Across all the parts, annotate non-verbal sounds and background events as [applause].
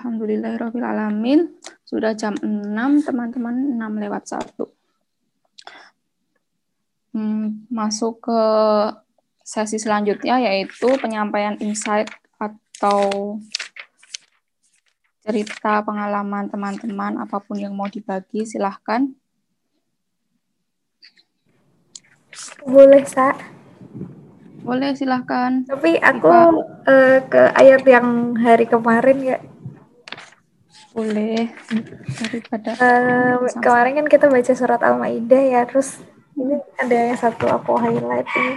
Alhamdulillahirrahmanirrahim. Sudah jam 6, teman-teman. 6 lewat 1. Hmm, masuk ke sesi selanjutnya, yaitu penyampaian insight atau cerita pengalaman teman-teman, apa pun yang mau dibagi, silahkan. Boleh, Sa. Boleh, silahkan. Tapi aku uh, ke ayat yang hari kemarin ya boleh. Daripada uh, kemarin kan kita baca surat al-maidah ya terus ini ada yang satu aku highlight ini.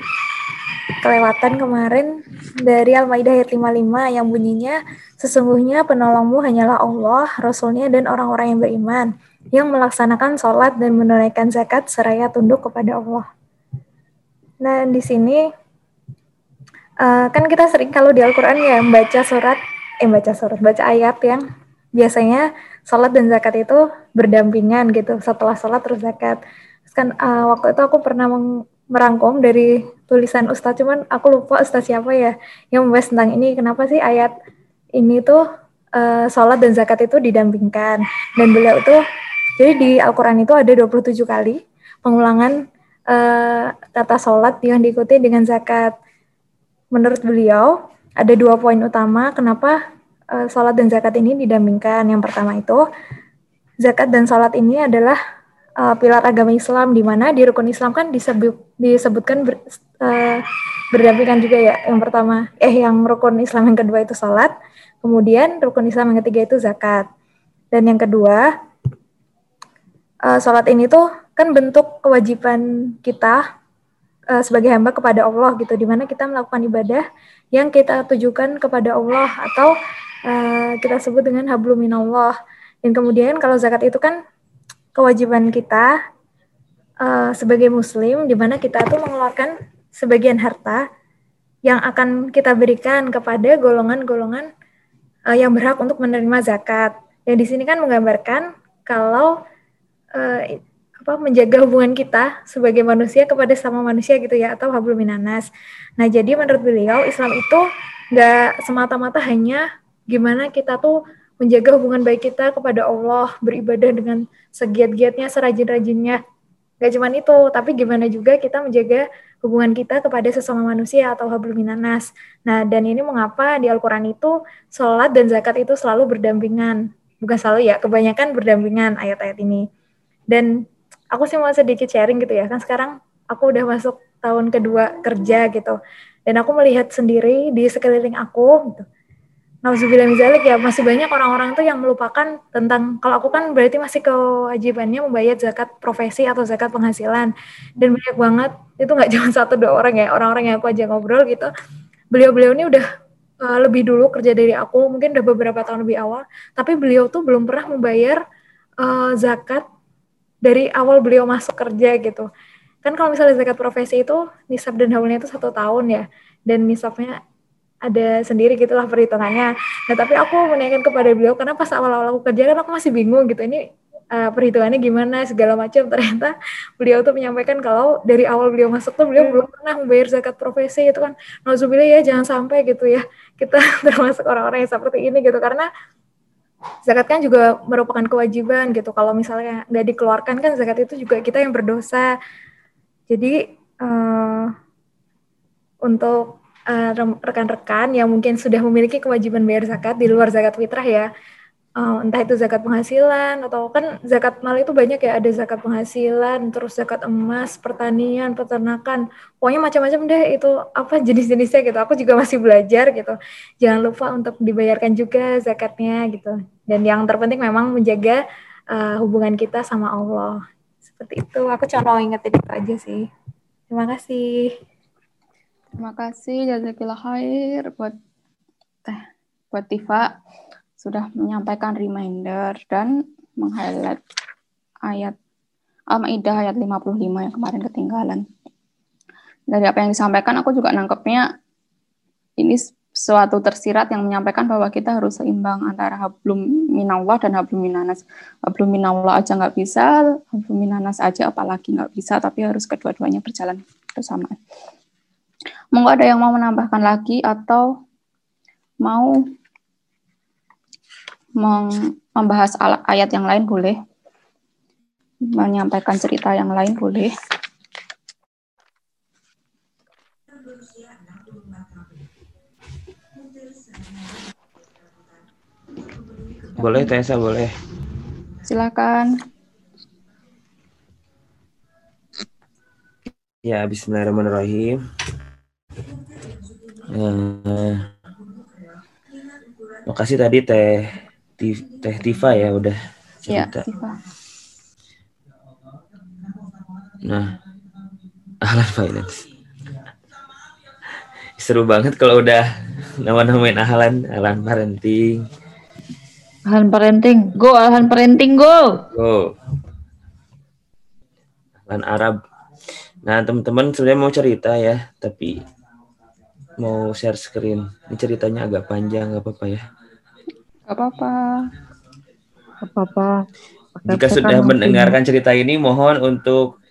Kelewatan kemarin dari Al-Maidah ayat 55 yang bunyinya sesungguhnya penolongmu hanyalah Allah, Rasulnya dan orang-orang yang beriman yang melaksanakan sholat dan menunaikan zakat seraya tunduk kepada Allah. Nah di sini uh, kan kita sering kalau di Al-Quran ya membaca surat, eh baca surat, baca ayat yang biasanya sholat dan zakat itu berdampingan gitu. Setelah sholat terus zakat. Terus kan uh, waktu itu aku pernah merangkum dari tulisan Ustadz, cuman aku lupa Ustadz siapa ya yang membahas tentang ini. Kenapa sih ayat ini tuh uh, sholat dan zakat itu didampingkan. Dan beliau tuh, jadi di Al-Quran itu ada 27 kali pengulangan uh, kata sholat yang diikuti dengan zakat. Menurut beliau, ada dua poin utama kenapa uh, sholat dan zakat ini didampingkan. Yang pertama itu, zakat dan sholat ini adalah uh, pilar agama Islam, di mana di rukun Islam kan disebut, disebutkan ber, uh, berdampingan juga ya. Yang pertama, eh yang rukun Islam yang kedua itu sholat, kemudian rukun Islam yang ketiga itu zakat. Dan yang kedua, uh, sholat ini tuh kan bentuk kewajiban kita sebagai hamba kepada Allah gitu, di mana kita melakukan ibadah yang kita tujukan kepada Allah atau uh, kita sebut dengan hablum minallah. Dan kemudian kalau zakat itu kan kewajiban kita uh, sebagai muslim di mana kita tuh mengeluarkan sebagian harta yang akan kita berikan kepada golongan-golongan uh, yang berhak untuk menerima zakat. Yang di sini kan menggambarkan kalau uh, apa menjaga hubungan kita sebagai manusia kepada sama manusia gitu ya atau hablum minanas. Nah, jadi menurut beliau Islam itu nggak semata-mata hanya gimana kita tuh menjaga hubungan baik kita kepada Allah, beribadah dengan segiat-giatnya, serajin-rajinnya. Gak cuma itu, tapi gimana juga kita menjaga hubungan kita kepada sesama manusia atau hablum minanas. Nah, dan ini mengapa di Al-Quran itu sholat dan zakat itu selalu berdampingan. Bukan selalu ya, kebanyakan berdampingan ayat-ayat ini. Dan aku sih mau sedikit sharing gitu ya, kan sekarang aku udah masuk tahun kedua kerja gitu. Dan aku melihat sendiri di sekeliling aku gitu, Nauzubillah ya masih banyak orang-orang tuh yang melupakan tentang kalau aku kan berarti masih kewajibannya membayar zakat profesi atau zakat penghasilan. Dan banyak banget itu nggak [laughs] cuma satu dua orang ya orang-orang yang aku aja ngobrol gitu. Beliau-beliau ini udah uh, lebih dulu kerja dari aku mungkin udah beberapa tahun lebih awal. Tapi beliau tuh belum pernah membayar uh, zakat dari awal beliau masuk kerja gitu. Kan kalau misalnya zakat profesi itu nisab dan haulnya itu satu tahun ya. Dan nisabnya ada sendiri gitulah perhitungannya. Nah tapi aku menanyakan kepada beliau karena pas awal-awal aku kerja kan aku masih bingung gitu ini uh, perhitungannya gimana segala macam. Ternyata beliau tuh menyampaikan kalau dari awal beliau masuk tuh beliau hmm. belum pernah membayar zakat profesi itu kan. Nauzubillah ya jangan sampai gitu ya kita [laughs] termasuk orang-orang yang seperti ini gitu karena zakat kan juga merupakan kewajiban gitu. Kalau misalnya nggak dikeluarkan kan zakat itu juga kita yang berdosa. Jadi uh, untuk rekan-rekan uh, yang mungkin sudah memiliki kewajiban bayar zakat di luar zakat fitrah ya, uh, entah itu zakat penghasilan atau kan zakat mal itu banyak ya ada zakat penghasilan, terus zakat emas, pertanian, peternakan, pokoknya macam-macam deh itu apa jenis-jenisnya gitu. Aku juga masih belajar gitu. Jangan lupa untuk dibayarkan juga zakatnya gitu. Dan yang terpenting memang menjaga uh, hubungan kita sama Allah. Seperti itu. Aku cuma ingetin itu aja sih. Terima kasih. Terima kasih jazakillah khair buat teh buat Tifa sudah menyampaikan reminder dan meng-highlight ayat Al-Maidah ayat 55 yang kemarin ketinggalan. Dari apa yang disampaikan aku juga nangkepnya ini suatu tersirat yang menyampaikan bahwa kita harus seimbang antara hablum minallah dan hablum minanas. Hablum minallah aja nggak bisa, hablum minanas aja apalagi nggak bisa, tapi harus kedua-duanya berjalan bersamaan. Monggo ada yang mau menambahkan lagi atau mau membahas ayat yang lain boleh. Menyampaikan cerita yang lain boleh. Boleh Tessa, boleh. Silakan. Ya, bismillahirrahmanirrahim. Uh, makasih tadi Teh Teh Tifa ya udah iya, cerita. Ya, Tifa. Nah, [laughs] Ahlan Finance. Seru banget kalau udah nama-namain Ahlan, Ahlan Parenting. Ahlan Parenting, go Ahlan Parenting, go. Go. Ahlan Arab. Nah, teman-teman sebenarnya mau cerita ya, tapi mau share screen. Ini ceritanya agak panjang, nggak apa-apa ya? Nggak apa-apa. Nggak apa-apa. Jika sudah mendengarkan cerita ini, mohon untuk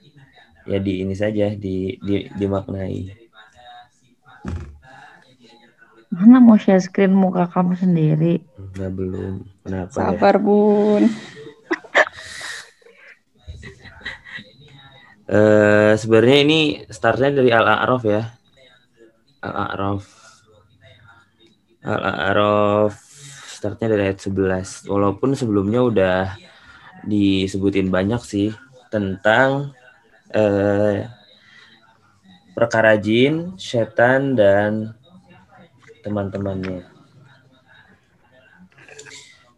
ya di ini saja, di, di dimaknai. Mana mau share screen muka kamu sendiri? Enggak belum. Kenapa ya? Sabar, ya? Bun. uh, sebenarnya ini startnya dari Al-A'raf ya. Al-A'raf. Al-A'raf startnya dari ayat 11. Walaupun sebelumnya udah disebutin banyak sih tentang eh, perkara jin, setan dan teman-temannya.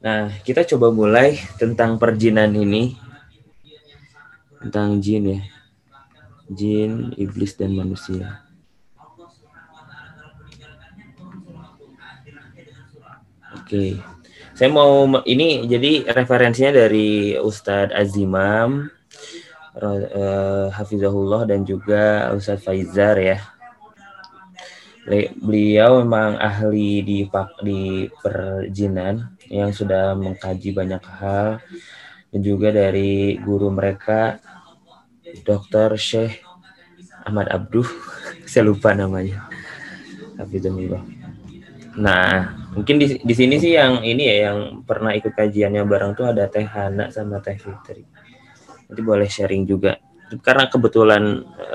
Nah, kita coba mulai tentang perjinan ini. Tentang jin ya. Jin, iblis, dan manusia. Oke. Saya mau ini jadi referensinya dari Ustadz Azimam uh, Hafizahullah dan juga Ustadz Faizar ya. Beliau memang ahli di di perjinan yang sudah mengkaji banyak hal dan juga dari guru mereka Dr. Syekh Ahmad Abduh, [laughs] saya lupa namanya. Hafizahullah. Nah, mungkin di, di sini sih yang ini ya yang pernah ikut kajiannya bareng tuh ada Teh Hana sama Teh Fitri. Nanti boleh sharing juga. Karena kebetulan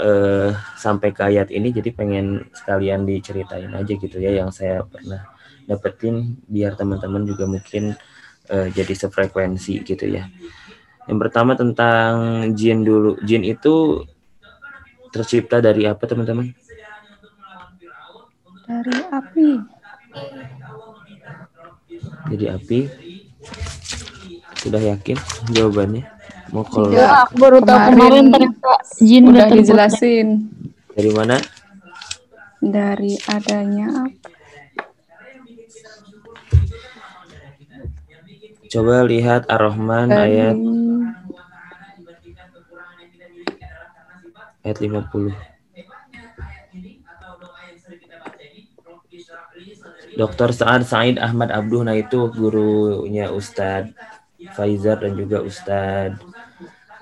eh, sampai ke ayat ini jadi pengen sekalian diceritain aja gitu ya yang saya pernah dapetin biar teman-teman juga mungkin eh, jadi sefrekuensi gitu ya. Yang pertama tentang jin dulu. Jin itu tercipta dari apa teman-teman? Dari api jadi api. Sudah yakin jawabannya? Mau kalau ya, aku baru tahu kemarin ternyata jin udah dijelasin. Dari mana? Dari adanya coba lihat ar-rahman ayat ayat 50 Dr. Saad Said Ahmad Abduh nah itu gurunya Ustadz Faizar dan juga Ustadz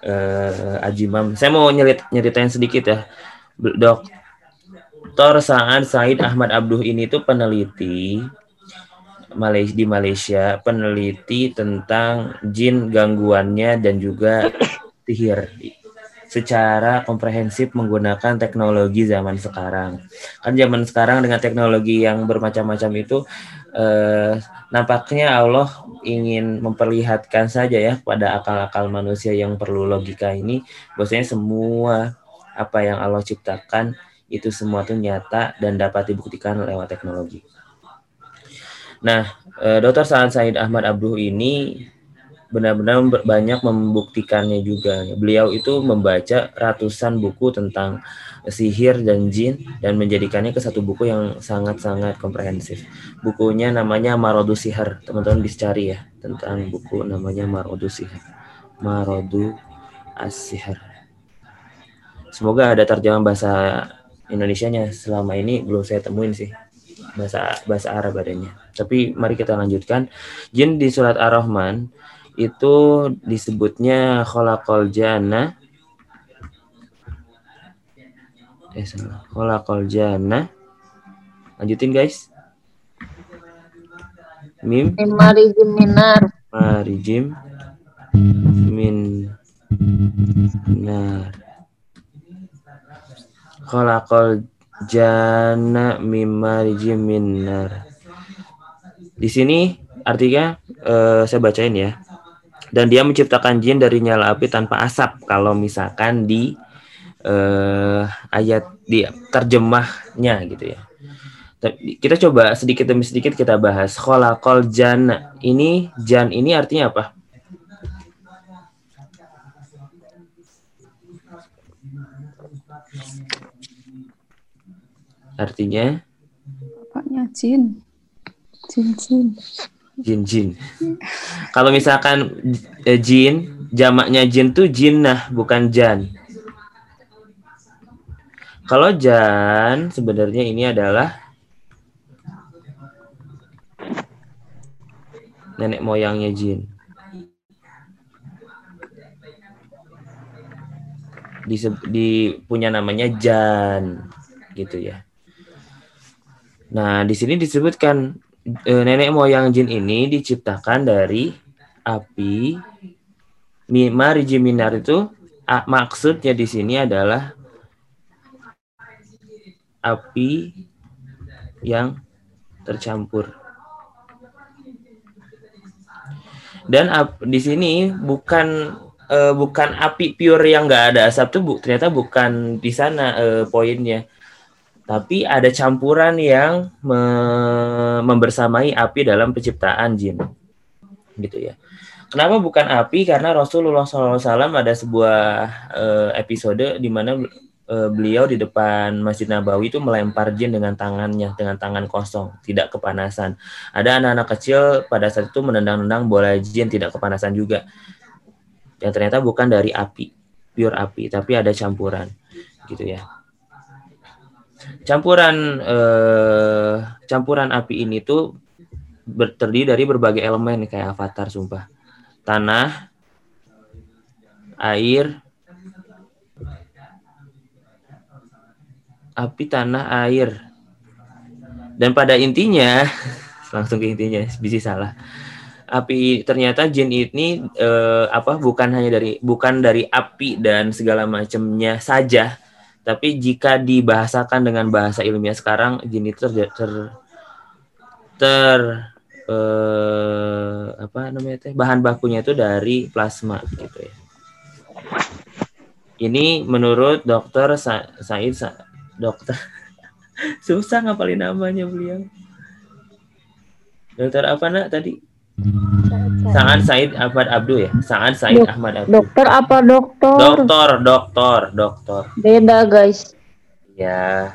uh, Ajimam. Saya mau nyerit nyeritain sedikit ya. Dr. Saad Said Ahmad Abduh ini tuh peneliti di Malaysia, peneliti tentang jin gangguannya dan juga sihir secara komprehensif menggunakan teknologi zaman sekarang. Kan zaman sekarang dengan teknologi yang bermacam-macam itu eh, nampaknya Allah ingin memperlihatkan saja ya pada akal-akal manusia yang perlu logika ini bahwasanya semua apa yang Allah ciptakan itu semua tuh nyata dan dapat dibuktikan lewat teknologi. Nah, eh, Dr. Sa'ad Said Ahmad Abduh ini benar-benar banyak membuktikannya juga. Beliau itu membaca ratusan buku tentang sihir dan jin dan menjadikannya ke satu buku yang sangat-sangat komprehensif. Bukunya namanya Marodu Sihir. Teman-teman bisa cari ya tentang buku namanya Marodu Sihir. Marodu As-Sihir. Semoga ada terjemahan bahasa Indonesia-nya selama ini belum saya temuin sih bahasa bahasa Arab adanya. Tapi mari kita lanjutkan. Jin di surat Ar-Rahman itu disebutnya kholakol jana. Eh salah. Kholakol jana. Lanjutin guys. Mim. Mimari jim minar. marijim min nar. Khalaqal jana mimarijim min nar di sini artinya eh, saya bacain ya dan dia menciptakan jin dari nyala api tanpa asap. Kalau misalkan di eh, ayat di terjemahnya gitu ya. Kita coba sedikit demi sedikit kita bahas. Khalaqal jana ini jan ini artinya apa? Artinya? Bapaknya jin. Jin jin. Jin jin. Kalau misalkan eh, jin jamaknya jin tuh jinnah bukan jan. Kalau jan sebenarnya ini adalah nenek moyangnya jin. Di, di punya namanya jan gitu ya. Nah di sini disebutkan eh, nenek moyang jin ini diciptakan dari api. Mariji minar itu maksudnya di sini adalah api yang tercampur. Dan di sini bukan eh, bukan api pure yang nggak ada asap tuh bu, ternyata bukan di sana eh, poinnya tapi ada campuran yang me- membersamai api dalam penciptaan jin. Gitu ya. Kenapa bukan api? Karena Rasulullah SAW ada sebuah eh, episode di mana eh, beliau di depan Masjid Nabawi itu melempar jin dengan tangannya dengan tangan kosong tidak kepanasan. Ada anak-anak kecil pada saat itu menendang-nendang bola jin tidak kepanasan juga. Yang ternyata bukan dari api pure api tapi ada campuran. Gitu ya campuran eh, campuran api ini tuh terdiri dari berbagai elemen kayak avatar sumpah. Tanah air api tanah air. Dan pada intinya [laughs] langsung ke intinya bisa salah. Api ternyata jin ini eh, apa bukan hanya dari bukan dari api dan segala macamnya saja tapi jika dibahasakan dengan bahasa ilmiah sekarang jin itu ter, ter, ter eh, apa namanya teh bahan bakunya itu dari plasma gitu ya. Ini menurut dokter Sa- Said Sa- dokter. [laughs] Susah ngapalin namanya beliau. Dokter apa nak tadi Sa'ad Said Ahmad Abdu ya? Sa'ad Said Dok- Ahmad Abdu. Dokter apa dokter? dokter dokter dokter Beda guys. ya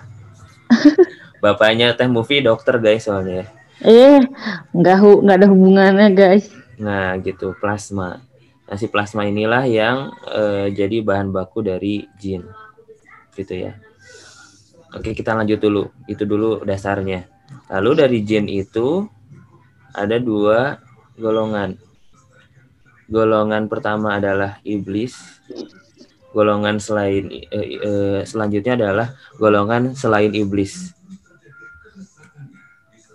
bapaknya teh movie dokter guys soalnya. Eh, nggak hu nggak ada hubungannya guys. nah gitu. Plasma. Nah si plasma inilah yang eh, jadi bahan baku dari jin. Gitu ya. Oke kita lanjut dulu. Itu dulu dasarnya. Lalu dari jin itu ada dua golongan. Golongan pertama adalah iblis. Golongan selain eh, eh, selanjutnya adalah golongan selain iblis.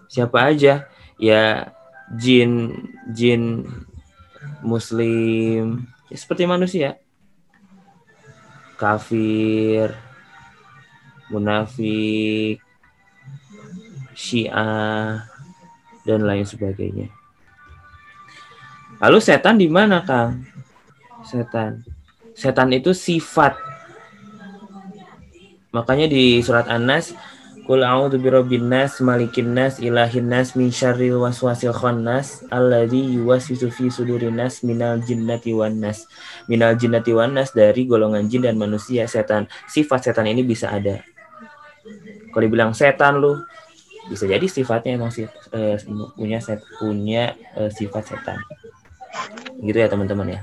Siapa aja? Ya jin jin muslim ya seperti manusia. Kafir munafik syiah dan lain sebagainya lalu setan di mana kang setan setan itu sifat makanya di surat An-Nas Qul a'udzu birabbin nas malikin nas ilahin nas min waswasil khannas alladzi yuwaswisu fi sudurin nas minal jinnati wan nas. Minal jinnati wan nas dari golongan jin dan manusia setan. Sifat setan ini bisa ada. Kalau dibilang setan lu bisa jadi sifatnya emang eh, punya set punya eh, sifat setan. Gitu ya teman-teman ya.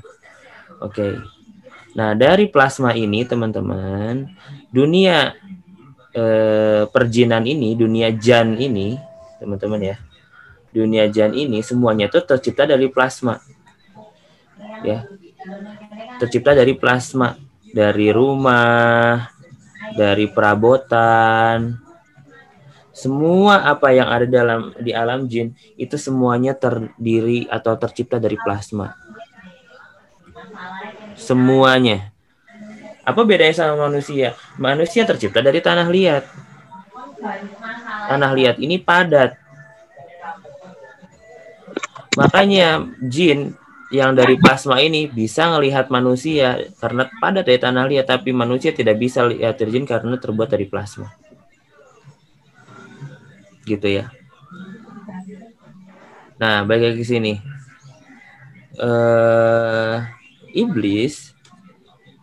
Oke. Nah, dari plasma ini teman-teman, dunia eh, perjinan ini, dunia jan ini, teman-teman ya, dunia jan ini semuanya itu tercipta dari plasma, ya, tercipta dari plasma, dari rumah, dari perabotan, semua apa yang ada dalam di alam jin itu semuanya terdiri atau tercipta dari plasma. Semuanya. Apa bedanya sama manusia? Manusia tercipta dari tanah liat. Tanah liat ini padat. Makanya jin yang dari plasma ini bisa melihat manusia karena padat dari tanah liat, tapi manusia tidak bisa lihat jin karena terbuat dari plasma. Gitu ya. Nah, balik lagi ke sini. Eh, iblis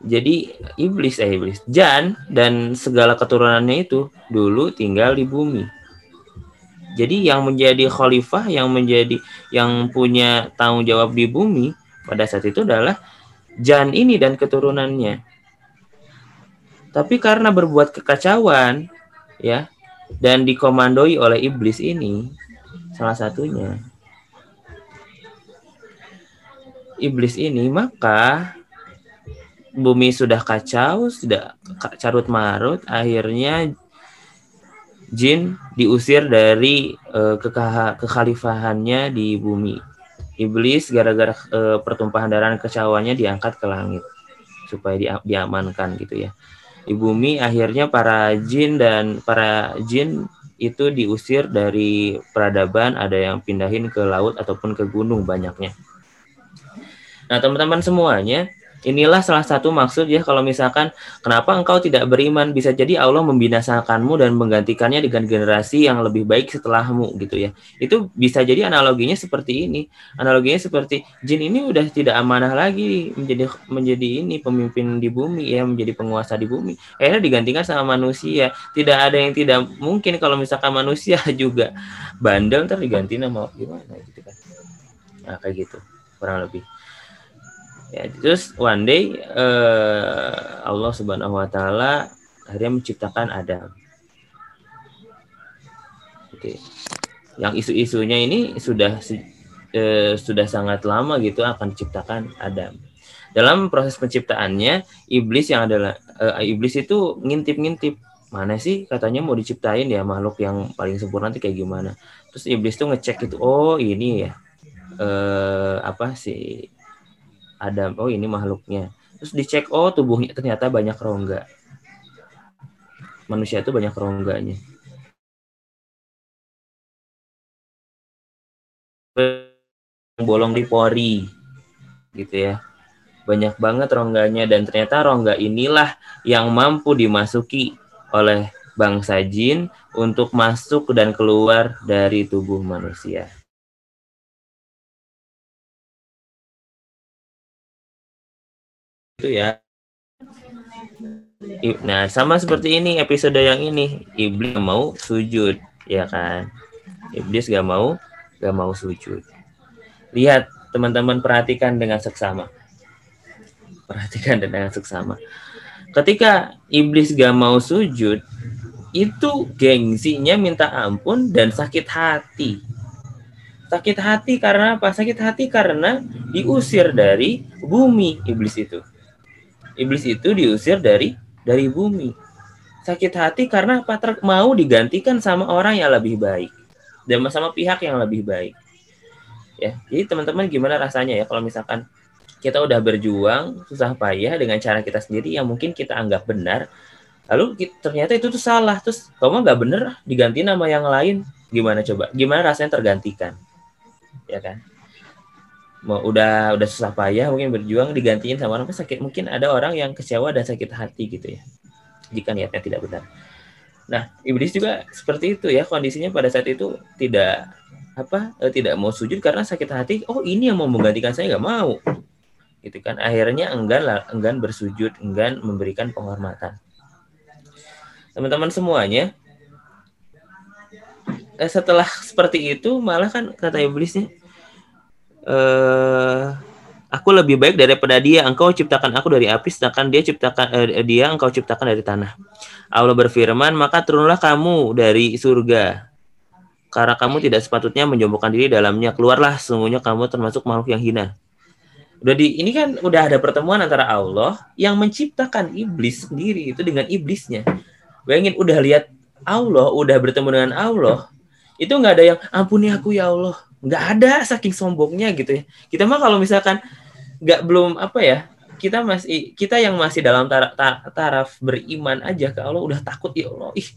jadi iblis eh iblis Jan dan segala keturunannya itu dulu tinggal di bumi. Jadi yang menjadi khalifah yang menjadi yang punya tanggung jawab di bumi pada saat itu adalah Jan ini dan keturunannya. Tapi karena berbuat kekacauan ya dan dikomandoi oleh iblis ini salah satunya iblis ini maka bumi sudah kacau, sudah carut marut, akhirnya jin diusir dari uh, kekhalifahannya di bumi. Iblis gara-gara uh, pertumpahan darah kecauannya diangkat ke langit supaya di, diamankan gitu ya. Di bumi akhirnya para jin dan para jin itu diusir dari peradaban, ada yang pindahin ke laut ataupun ke gunung banyaknya. Nah, teman-teman semuanya, Inilah salah satu maksud ya kalau misalkan kenapa engkau tidak beriman bisa jadi Allah membinasakanmu dan menggantikannya dengan generasi yang lebih baik setelahmu gitu ya. Itu bisa jadi analoginya seperti ini. Analoginya seperti jin ini udah tidak amanah lagi menjadi menjadi ini pemimpin di bumi ya, menjadi penguasa di bumi. Akhirnya digantikan sama manusia. Tidak ada yang tidak mungkin kalau misalkan manusia [laughs] juga bandel ntar diganti nama gimana gitu kan. Nah, kayak gitu kurang lebih. Ya, terus one day uh, Allah Subhanahu wa taala akhirnya menciptakan Adam. Oke. Yang isu-isunya ini sudah uh, sudah sangat lama gitu akan diciptakan Adam. Dalam proses penciptaannya, iblis yang adalah uh, iblis itu ngintip-ngintip mana sih katanya mau diciptain ya makhluk yang paling sempurna nanti kayak gimana. Terus iblis tuh ngecek itu, oh ini ya. Uh, apa sih Adam oh ini makhluknya. Terus dicek oh tubuhnya ternyata banyak rongga. Manusia itu banyak rongganya. Bolong di pori gitu ya. Banyak banget rongganya dan ternyata rongga inilah yang mampu dimasuki oleh bangsa jin untuk masuk dan keluar dari tubuh manusia. Itu ya. Nah sama seperti ini episode yang ini. Iblis gak mau sujud ya kan? Iblis gak mau gak mau sujud. Lihat teman-teman perhatikan dengan seksama. Perhatikan dengan seksama. Ketika iblis gak mau sujud itu gengsinya minta ampun dan sakit hati. Sakit hati karena apa? Sakit hati karena diusir dari bumi iblis itu iblis itu diusir dari dari bumi. Sakit hati karena apa? Mau digantikan sama orang yang lebih baik dan sama pihak yang lebih baik. Ya, jadi teman-teman gimana rasanya ya kalau misalkan kita udah berjuang susah payah dengan cara kita sendiri yang mungkin kita anggap benar, lalu kita, ternyata itu tuh salah, terus kamu nggak bener diganti nama yang lain, gimana coba? Gimana rasanya tergantikan? Ya kan? Mau udah udah susah payah mungkin berjuang digantiin sama orang sakit mungkin ada orang yang kecewa dan sakit hati gitu ya. Jika niatnya tidak benar. Nah iblis juga seperti itu ya kondisinya pada saat itu tidak apa eh, tidak mau sujud karena sakit hati oh ini yang mau menggantikan saya nggak mau. Gitu kan akhirnya enggan lah enggan bersujud enggan memberikan penghormatan. Teman-teman semuanya eh, setelah seperti itu malah kan kata iblisnya uh, aku lebih baik daripada dia. Engkau ciptakan aku dari api, sedangkan dia ciptakan uh, dia engkau ciptakan dari tanah. Allah berfirman, maka turunlah kamu dari surga. Karena kamu tidak sepatutnya menjombokkan diri dalamnya. Keluarlah, semuanya kamu termasuk makhluk yang hina. Udah di ini kan udah ada pertemuan antara Allah yang menciptakan iblis sendiri itu dengan iblisnya. Bayangin udah lihat Allah, udah bertemu dengan Allah, itu nggak ada yang ampuni aku ya Allah. Nggak ada saking sombongnya gitu ya. Kita mah kalau misalkan nggak belum apa ya, kita masih kita yang masih dalam taraf, taraf beriman aja ke Allah udah takut ya Allah. Ih,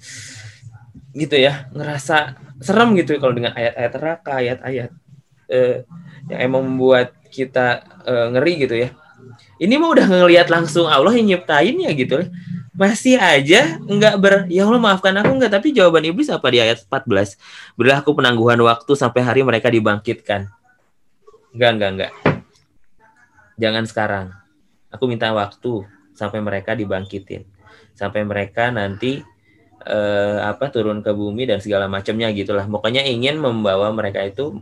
gitu ya, ngerasa serem gitu kalau dengan ayat-ayat neraka, ayat-ayat eh, yang emang membuat kita eh, ngeri gitu ya. Ini mah udah ngelihat langsung Allah yang nyiptain ya gitu masih aja enggak ber ya Allah maafkan aku enggak tapi jawaban iblis apa di ayat 14 berilah aku penangguhan waktu sampai hari mereka dibangkitkan. Enggak enggak enggak jangan sekarang. Aku minta waktu sampai mereka dibangkitin. Sampai mereka nanti eh, apa turun ke bumi dan segala macamnya gitulah. Pokoknya ingin membawa mereka itu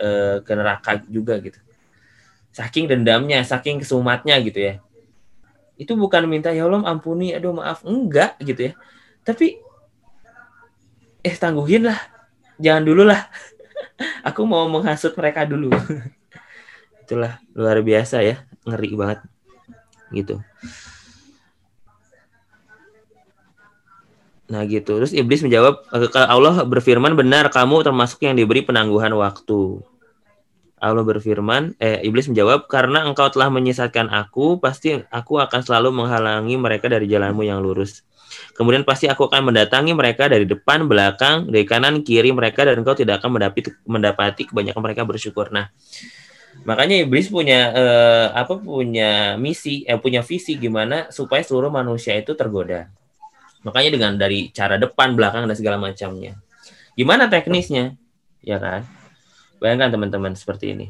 eh, ke neraka juga gitu. Saking dendamnya saking kesumatnya gitu ya itu bukan minta ya Allah ampuni aduh maaf. Enggak gitu ya. Tapi eh tangguhin lah. Jangan dulu lah. [laughs] Aku mau menghasut mereka dulu. [laughs] Itulah luar biasa ya. Ngeri banget. Gitu. Nah gitu. Terus iblis menjawab, Allah berfirman benar kamu termasuk yang diberi penangguhan waktu. Allah berfirman, eh iblis menjawab, "Karena engkau telah menyesatkan aku, pasti aku akan selalu menghalangi mereka dari jalanmu yang lurus. Kemudian pasti aku akan mendatangi mereka dari depan, belakang, dari kanan, kiri mereka dan engkau tidak akan mendapati mendapati kebanyakan mereka bersyukur." Nah, makanya iblis punya eh, apa punya misi, eh punya visi gimana supaya seluruh manusia itu tergoda. Makanya dengan dari cara depan, belakang dan segala macamnya. Gimana teknisnya? Ya kan? Bayangkan teman-teman seperti ini.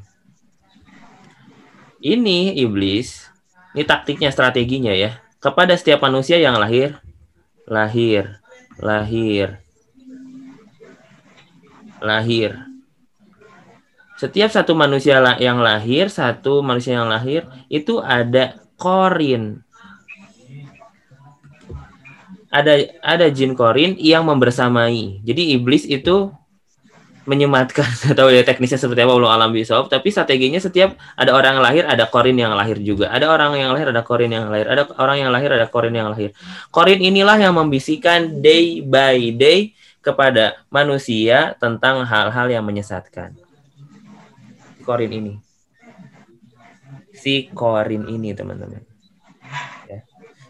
Ini iblis, ini taktiknya, strateginya ya. Kepada setiap manusia yang lahir, lahir, lahir, lahir. Setiap satu manusia yang lahir, satu manusia yang lahir itu ada korin. Ada ada jin korin yang membersamai. Jadi iblis itu menyematkan. [laughs] Atau ya teknisnya seperti apa belum alam bisawab tapi strateginya setiap ada orang yang lahir ada korin yang lahir juga. Ada orang yang lahir ada korin yang lahir. Ada orang yang lahir ada korin yang lahir. Korin inilah yang membisikkan day by day kepada manusia tentang hal-hal yang menyesatkan. Korin ini. Si korin ini teman-teman. Ya.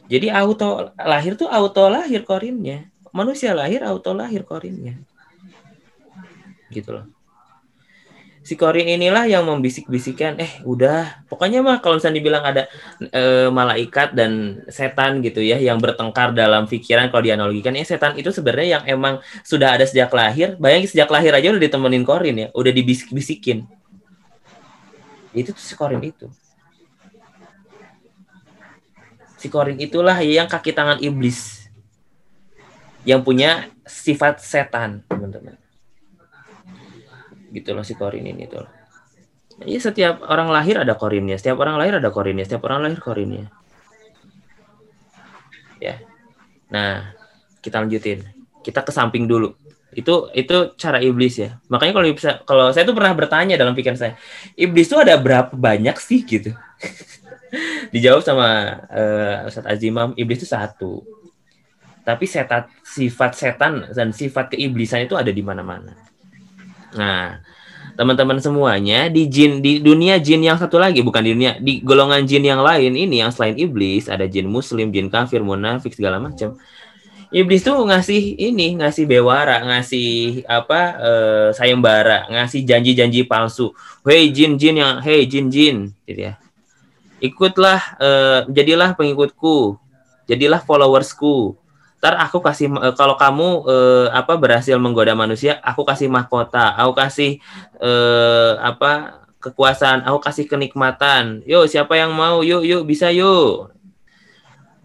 jadi auto lahir tuh auto lahir korinnya. Manusia lahir auto lahir korinnya gitu loh. Si Korin inilah yang membisik-bisikan eh udah. Pokoknya mah kalau misalnya dibilang ada e, malaikat dan setan gitu ya yang bertengkar dalam pikiran kalau dianalogikan ya setan itu sebenarnya yang emang sudah ada sejak lahir. Bayangin sejak lahir aja udah ditemenin Korin ya udah dibisik-bisikin. Itu tuh si Korin itu. Si Korin itulah yang kaki tangan iblis yang punya sifat setan teman-teman gitu loh si korin ini tuh. Iya setiap orang lahir ada korinnya, setiap orang lahir ada korinnya, setiap orang lahir korinnya. Ya. Nah, kita lanjutin. Kita ke samping dulu. Itu itu cara iblis ya. Makanya kalau bisa kalau saya tuh pernah bertanya dalam pikiran saya, iblis tuh ada berapa banyak sih gitu. [laughs] Dijawab sama uh, Ustadz Azimam, iblis itu satu. Tapi setat, sifat setan dan sifat keiblisan itu ada di mana-mana. Nah, teman-teman semuanya di jin di dunia jin yang satu lagi bukan di dunia di golongan jin yang lain ini yang selain iblis ada jin muslim, jin kafir, munafik segala macam. Iblis tuh ngasih ini, ngasih bewara, ngasih apa eh, sayembara, ngasih janji-janji palsu. Hei jin-jin yang hei jin-jin gitu ya. Ikutlah eh, jadilah pengikutku. Jadilah followersku ntar aku kasih uh, kalau kamu uh, apa berhasil menggoda manusia aku kasih mahkota aku kasih uh, apa kekuasaan aku kasih kenikmatan. Yuk siapa yang mau? Yuk yuk bisa yuk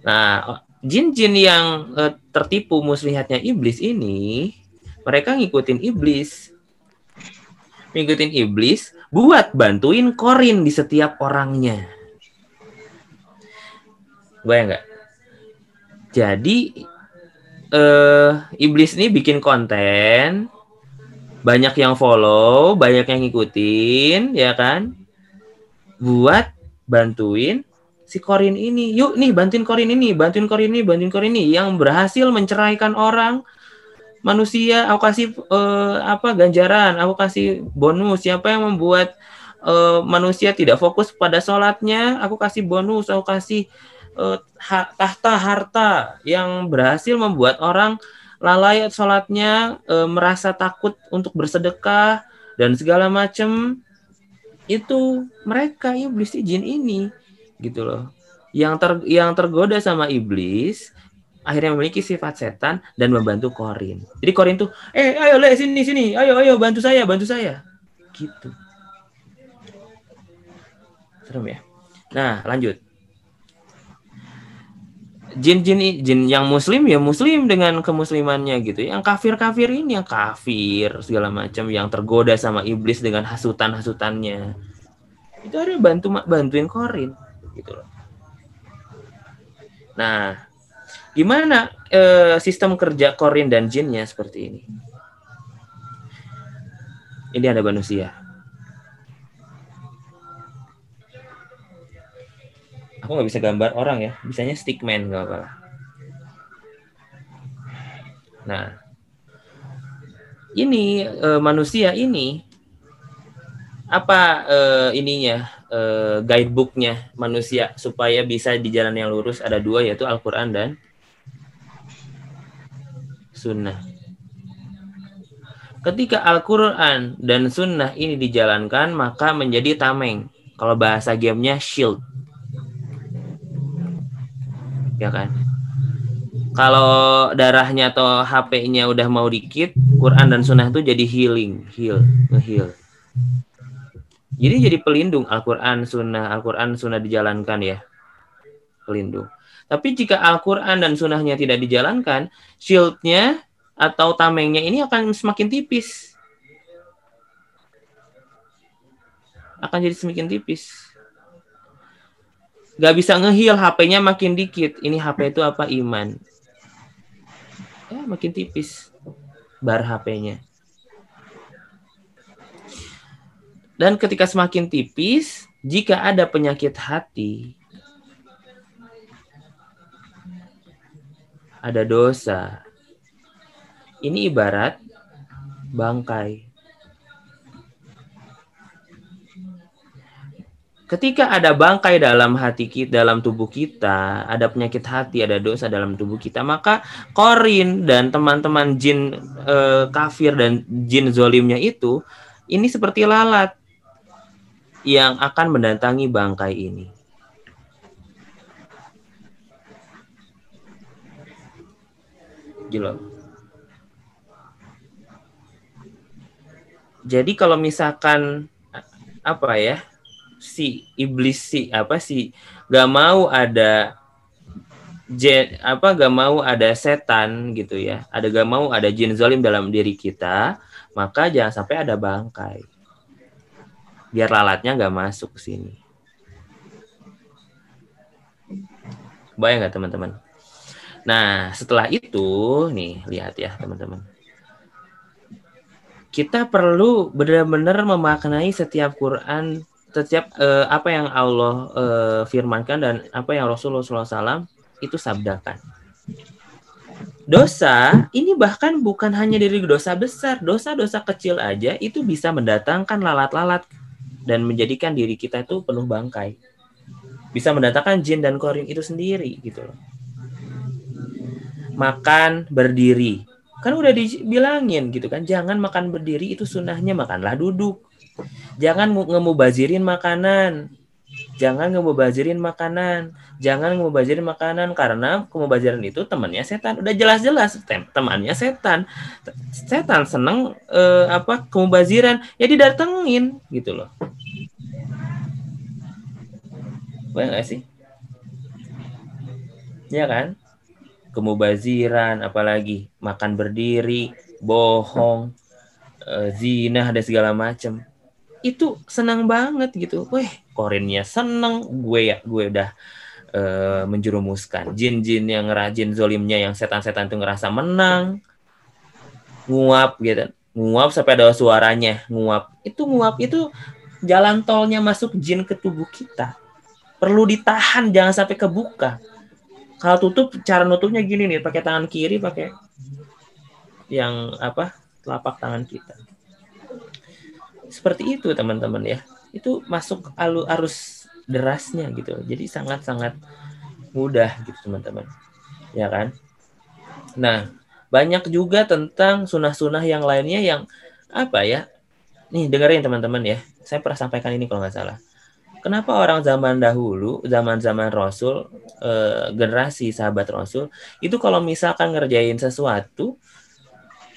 nah jin-jin yang uh, tertipu muslihatnya iblis ini mereka ngikutin iblis. Ngikutin iblis buat bantuin korin di setiap orangnya. Gue enggak jadi uh, iblis ini bikin konten, banyak yang follow, banyak yang ngikutin, ya kan? Buat bantuin si Korin ini, yuk nih bantuin Korin ini, bantuin Korin ini, bantuin Korin ini. Yang berhasil menceraikan orang. Manusia, aku kasih eh, apa ganjaran, aku kasih bonus. Siapa yang membuat eh, manusia tidak fokus pada sholatnya, aku kasih bonus, aku kasih eh, tahta harta yang berhasil membuat orang lalai sholatnya, eh, merasa takut untuk bersedekah dan segala macam itu mereka iblis jin ini gitu loh yang ter yang tergoda sama iblis akhirnya memiliki sifat setan dan membantu Korin. Jadi Korin tuh, eh ayo le sini sini, ayo ayo bantu saya, bantu saya. Gitu. Serem ya. Nah, lanjut. Jin-jin jin yang muslim ya muslim dengan kemuslimannya gitu. Yang kafir-kafir ini yang kafir segala macam yang tergoda sama iblis dengan hasutan-hasutannya. Itu ada bantu bantuin Korin gitu loh. Nah, gimana eh, sistem kerja Korin dan Jinnya seperti ini? Ini ada manusia. Aku nggak bisa gambar orang ya, bisanya stickman nggak apa Nah, ini eh, manusia ini apa eh, ininya eh, guidebooknya manusia supaya bisa di jalan yang lurus ada dua yaitu Al-Quran dan Sunnah. Ketika Al-Quran dan Sunnah ini dijalankan maka menjadi tameng. Kalau bahasa gamenya shield. Ya kan? Kalau darahnya atau HP-nya udah mau dikit, Quran dan Sunnah itu jadi healing, heal, nge-heal. Jadi jadi pelindung Al-Quran, Sunnah, Al-Quran, Sunnah dijalankan ya. Pelindung. Tapi jika Al-Quran dan Sunnahnya tidak dijalankan, shieldnya atau tamengnya ini akan semakin tipis. Akan jadi semakin tipis. Gak bisa ngeheal HP-nya makin dikit. Ini HP itu apa? Iman. Ya, makin tipis. Bar HP-nya. Dan ketika semakin tipis, jika ada penyakit hati, ada dosa. Ini ibarat bangkai. Ketika ada bangkai dalam hati kita, dalam tubuh kita, ada penyakit hati, ada dosa dalam tubuh kita, maka Korin dan teman-teman jin eh, kafir dan jin zolimnya itu, ini seperti lalat yang akan mendatangi bangkai ini. Gitu Jadi kalau misalkan apa ya si iblis si apa sih gak mau ada jen apa gak mau ada setan gitu ya ada gak mau ada jin zolim dalam diri kita maka jangan sampai ada bangkai biar lalatnya nggak masuk ke sini. Bayang nggak teman-teman? Nah setelah itu nih lihat ya teman-teman. Kita perlu benar-benar memaknai setiap Quran, setiap eh, apa yang Allah eh, firmankan dan apa yang Rasulullah SAW itu sabdakan. Dosa ini bahkan bukan hanya dari dosa besar, dosa-dosa kecil aja itu bisa mendatangkan lalat-lalat dan menjadikan diri kita itu penuh bangkai. Bisa mendatangkan jin dan korin itu sendiri gitu loh. Makan berdiri. Kan udah dibilangin gitu kan, jangan makan berdiri itu sunnahnya makanlah duduk. Jangan ngemubazirin makanan. Jangan ngemubazirin makanan. Jangan ngemubazirin makanan karena kemubaziran itu temannya setan. Udah jelas-jelas tem temannya setan. Setan seneng eh, apa kemubaziran ya didatengin gitu loh. Bayang gak sih? Ya kan? Kemubaziran, apalagi makan berdiri, bohong, eh, zina, ada segala macam. Itu senang banget gitu. Weh, korinnya seneng, gue ya, gue udah uh, menjerumuskan. Jin-jin yang ngerajin zolimnya, yang setan-setan itu ngerasa menang, nguap gitu, nguap sampai ada suaranya, nguap. Itu nguap itu jalan tolnya masuk jin ke tubuh kita perlu ditahan jangan sampai kebuka kalau tutup cara nutupnya gini nih pakai tangan kiri pakai yang apa telapak tangan kita seperti itu teman-teman ya. Itu masuk alu arus derasnya gitu. Jadi sangat-sangat mudah gitu teman-teman. Ya kan? Nah banyak juga tentang sunah-sunah yang lainnya yang apa ya? Nih dengerin teman-teman ya. Saya pernah sampaikan ini kalau nggak salah. Kenapa orang zaman dahulu zaman-zaman Rasul eh, generasi sahabat Rasul itu kalau misalkan ngerjain sesuatu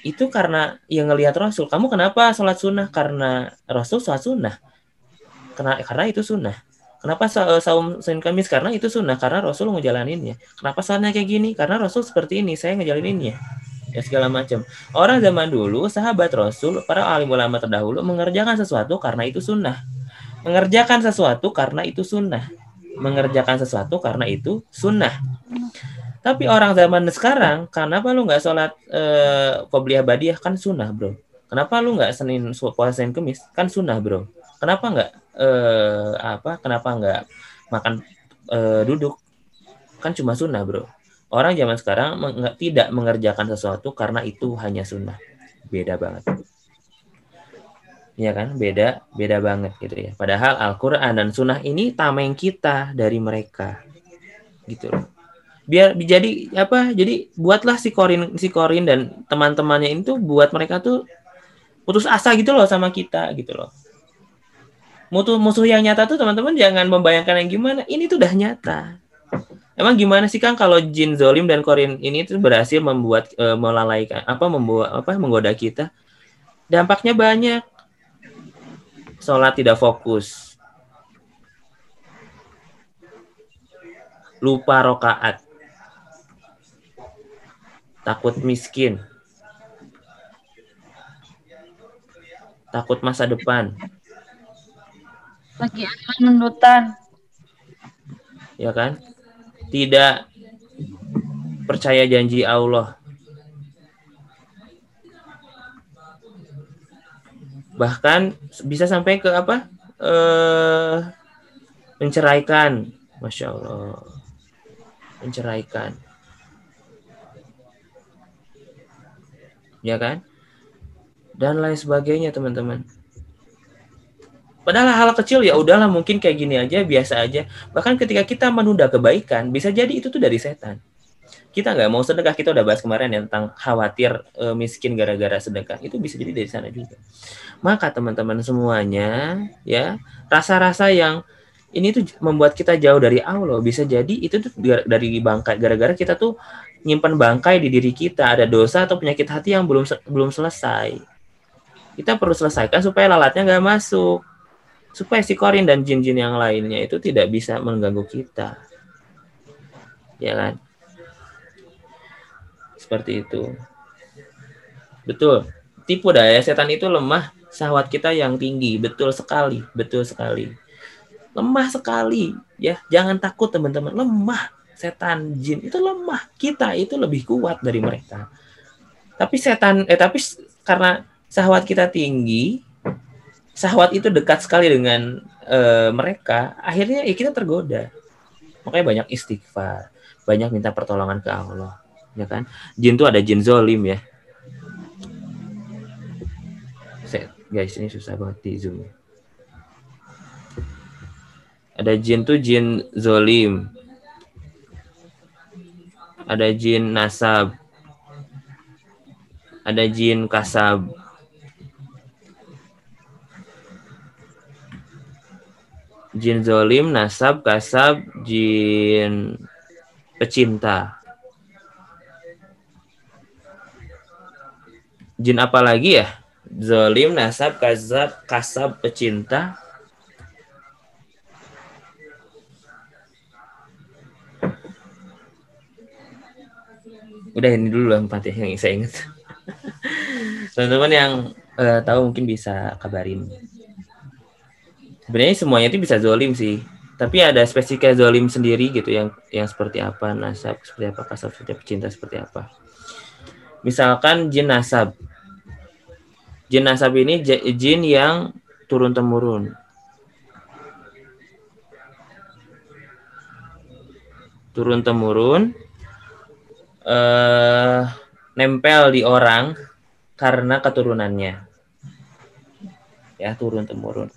itu karena yang ngelihat Rasul. Kamu kenapa sholat sunnah? Karena Rasul sholat sunnah. Karena karena itu sunnah. Kenapa sa- saum Senin Kamis? Karena itu sunnah. Karena Rasul ngejalaninnya. Kenapa sholatnya kayak gini? Karena Rasul seperti ini. Saya ngejalaninnya. Ya segala macam. Orang zaman dulu, sahabat Rasul, para alim ulama terdahulu mengerjakan sesuatu karena itu sunnah. Mengerjakan sesuatu karena itu sunnah. Mengerjakan sesuatu karena itu sunnah. Tapi orang zaman sekarang, kenapa lu nggak sholat eh, qobliyah badiah kan sunnah bro? Kenapa lu nggak senin puasa senin kemis kan sunnah bro? Kenapa nggak eh, apa? Kenapa nggak makan eh, duduk kan cuma sunnah bro? Orang zaman sekarang meng- tidak mengerjakan sesuatu karena itu hanya sunnah. Beda banget. Iya kan, beda, beda banget gitu ya. Padahal Al-Quran dan Sunnah ini tameng kita dari mereka, gitu loh biar jadi apa jadi buatlah si Korin si Korin dan teman-temannya itu buat mereka tuh putus asa gitu loh sama kita gitu loh. Musuh musuh yang nyata tuh teman-teman jangan membayangkan yang gimana. Ini tuh udah nyata. Emang gimana sih kang kalau Jin Zolim dan Korin ini tuh berhasil membuat eh, melalaikan apa membuat apa menggoda kita? Dampaknya banyak. Sholat tidak fokus. Lupa rokaat takut miskin, takut masa depan, Lagi aman menutan. ya kan? Tidak percaya janji Allah. Bahkan bisa sampai ke apa? Eh menceraikan, masya Allah, menceraikan. Ya kan? Dan lain sebagainya, teman-teman. Padahal hal kecil ya udahlah mungkin kayak gini aja, biasa aja. Bahkan ketika kita menunda kebaikan, bisa jadi itu tuh dari setan. Kita nggak mau sedekah, kita udah bahas kemarin ya tentang khawatir e, miskin gara-gara sedekah. Itu bisa jadi dari sana juga. Maka teman-teman semuanya, ya rasa-rasa yang ini tuh membuat kita jauh dari Allah. Bisa jadi itu tuh dari bangkai gara-gara kita tuh nyimpan bangkai di diri kita, ada dosa atau penyakit hati yang belum belum selesai. Kita perlu selesaikan supaya lalatnya nggak masuk, supaya si korin dan jin-jin yang lainnya itu tidak bisa mengganggu kita. Ya kan? Seperti itu. Betul. Tipu daya setan itu lemah, syahwat kita yang tinggi. Betul sekali, betul sekali. Lemah sekali, ya. Jangan takut teman-teman, lemah setan jin itu lemah. Kita itu lebih kuat dari mereka. Tapi setan eh tapi karena syahwat kita tinggi syahwat itu dekat sekali dengan eh, mereka akhirnya ya kita tergoda. Makanya banyak istighfar banyak minta pertolongan ke Allah ya kan? Jin tuh ada jin zolim ya. Guys ini susah banget di zoom. Ada jin tuh jin zolim ada jin nasab, ada jin kasab. Jin zolim, nasab, kasab, jin pecinta. Jin apa lagi ya? Zolim, nasab, kasab, kasab, pecinta. Udah ini dulu lah empat ya yang saya ingat. Teman-teman yang uh, tahu mungkin bisa kabarin. Sebenarnya semuanya itu bisa zolim sih. Tapi ada spesifik zolim sendiri gitu yang yang seperti apa nasab seperti apa kasab seperti apa cinta seperti apa. Misalkan jin nasab. Jin nasab ini jin yang turun temurun turun temurun eh nempel di orang karena keturunannya. Ya, turun temurun.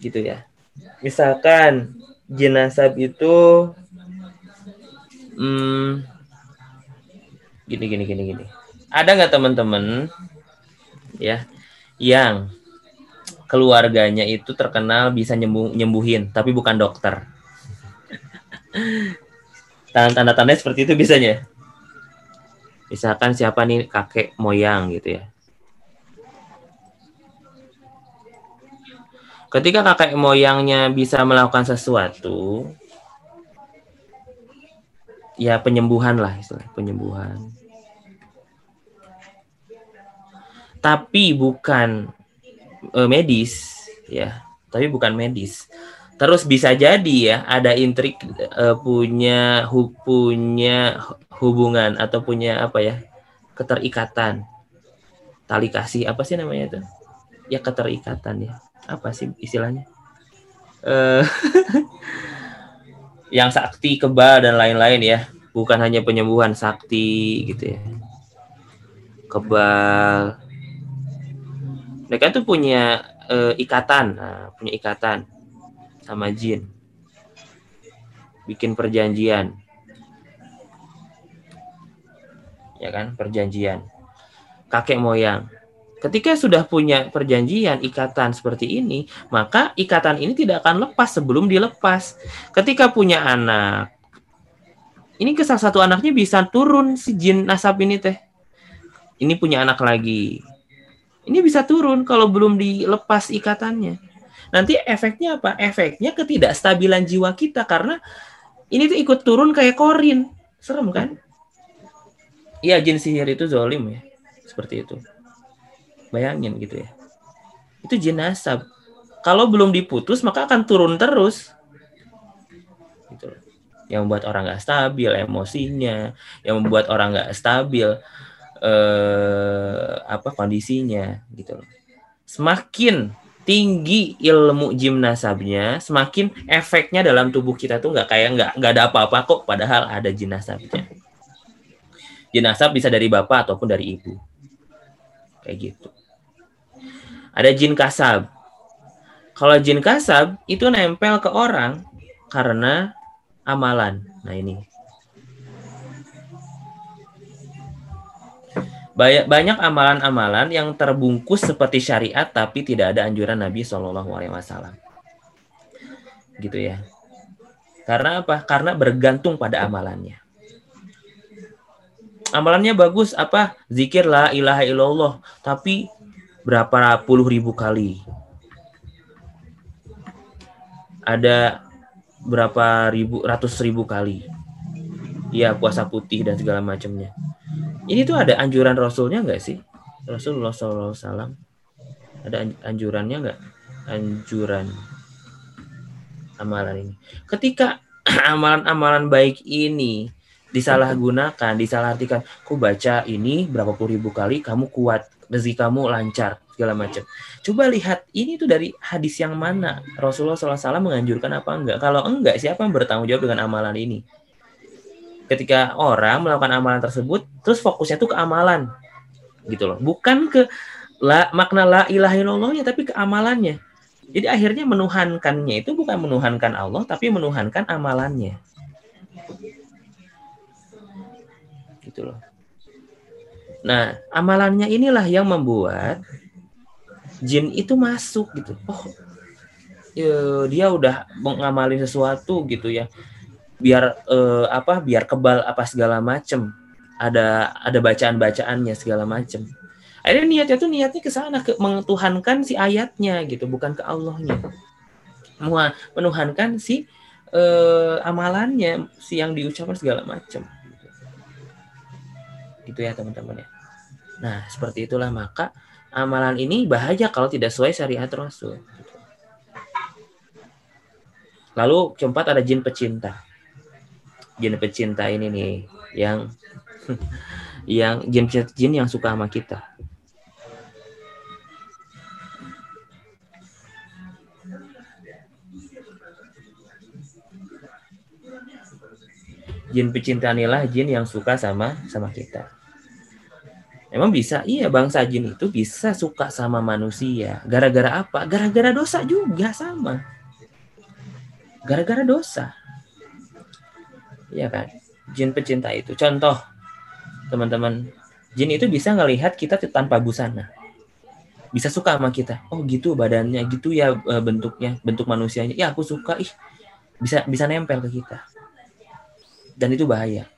Gitu ya. Misalkan jenazah itu hmm, gini gini gini gini. Ada nggak teman-teman ya yang keluarganya itu terkenal bisa nyembuh, nyembuhin tapi bukan dokter. [laughs] Tanda-tanda seperti itu biasanya. Misalkan siapa nih kakek moyang gitu ya. Ketika kakek moyangnya bisa melakukan sesuatu, ya penyembuhan lah istilah penyembuhan. Tapi bukan eh, medis ya, tapi bukan medis. Terus bisa jadi ya ada intrik uh, punya hu, punya hubungan atau punya apa ya keterikatan. Tali kasih apa sih namanya itu? Ya keterikatan ya. Apa sih istilahnya? Uh, [laughs] yang sakti kebal dan lain-lain ya. Bukan hanya penyembuhan sakti gitu ya. Kebal. Mereka tuh punya uh, ikatan. Nah, punya ikatan sama jin. Bikin perjanjian. Ya kan, perjanjian. Kakek moyang. Ketika sudah punya perjanjian, ikatan seperti ini, maka ikatan ini tidak akan lepas sebelum dilepas. Ketika punya anak, ini ke salah satu anaknya bisa turun si jin nasab ini teh. Ini punya anak lagi. Ini bisa turun kalau belum dilepas ikatannya nanti efeknya apa? Efeknya ketidakstabilan jiwa kita karena ini tuh ikut turun kayak korin. Serem kan? Iya, jin sihir itu zolim ya. Seperti itu. Bayangin gitu ya. Itu jin. Kalau belum diputus maka akan turun terus. Gitu. Yang membuat orang nggak stabil emosinya, yang membuat orang nggak stabil eh, apa kondisinya gitu loh. Semakin tinggi ilmu gimnasabnya, semakin efeknya dalam tubuh kita tuh nggak kayak nggak nggak ada apa-apa kok, padahal ada jinasabnya. Jinasab bisa dari bapak ataupun dari ibu, kayak gitu. Ada jin kasab. Kalau jin kasab itu nempel ke orang karena amalan. Nah ini banyak amalan-amalan yang terbungkus seperti syariat tapi tidak ada anjuran Nabi Shallallahu Alaihi Wasallam. Gitu ya. Karena apa? Karena bergantung pada amalannya. Amalannya bagus apa? Zikir la ilaha illallah tapi berapa puluh ribu kali? Ada berapa ribu ratus ribu kali? Ya puasa putih dan segala macamnya ini tuh ada anjuran Rasulnya nggak sih? Rasulullah SAW ada anjurannya nggak? Anjuran amalan ini. Ketika [clears throat] amalan-amalan baik ini disalahgunakan, disalahartikan, ku baca ini berapa puluh ribu kali, kamu kuat, rezeki kamu lancar, segala macam. Coba lihat ini tuh dari hadis yang mana Rasulullah SAW menganjurkan apa enggak? Kalau enggak, siapa yang bertanggung jawab dengan amalan ini? Ketika orang melakukan amalan tersebut terus fokusnya tuh ke amalan. Gitu loh. Bukan ke la, makna la ilaha illallahnya tapi ke amalannya. Jadi akhirnya menuhankannya itu bukan menuhankan Allah tapi menuhankan amalannya. Gitu loh. Nah amalannya inilah yang membuat jin itu masuk gitu. Oh ya, dia udah mengamali sesuatu gitu ya biar uh, apa biar kebal apa segala macem. Ada ada bacaan bacaannya segala macem. Akhirnya niatnya tuh niatnya ke sana ke si ayatnya gitu bukan ke Allahnya. Menuhankan si uh, amalannya si yang diucapkan segala macem. Gitu ya teman-teman ya. Nah seperti itulah maka amalan ini bahaya kalau tidak sesuai syariat Rasul. Lalu keempat ada jin pecinta jin pecinta ini nih yang [laughs] yang jin jin yang suka sama kita. jin pecinta inilah jin yang suka sama sama kita. Emang bisa? Iya, bangsa jin itu bisa suka sama manusia. Gara-gara apa? Gara-gara dosa juga sama. Gara-gara dosa. Iya kan? Jin pecinta itu. Contoh, teman-teman, jin itu bisa ngelihat kita tanpa busana. Bisa suka sama kita. Oh gitu badannya, gitu ya eh, bentuknya, bentuk manusianya. Ya aku suka, ih bisa bisa nempel ke kita. Dan itu bahaya.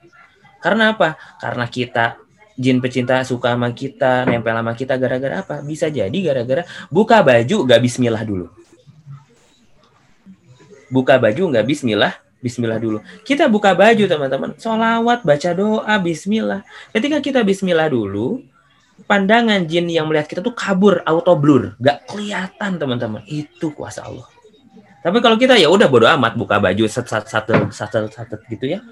Karena apa? Karena kita jin pecinta suka sama kita, nempel sama kita gara-gara apa? Bisa jadi gara-gara buka baju gak bismillah dulu. Buka baju nggak bismillah, bismillah dulu. Kita buka baju teman-teman, solawat, baca doa, bismillah. Ketika kita bismillah dulu, pandangan jin yang melihat kita tuh kabur, auto blur, gak kelihatan teman-teman. Itu kuasa Allah. Tapi kalau kita ya udah bodo amat buka baju satu satu satu satu gitu ya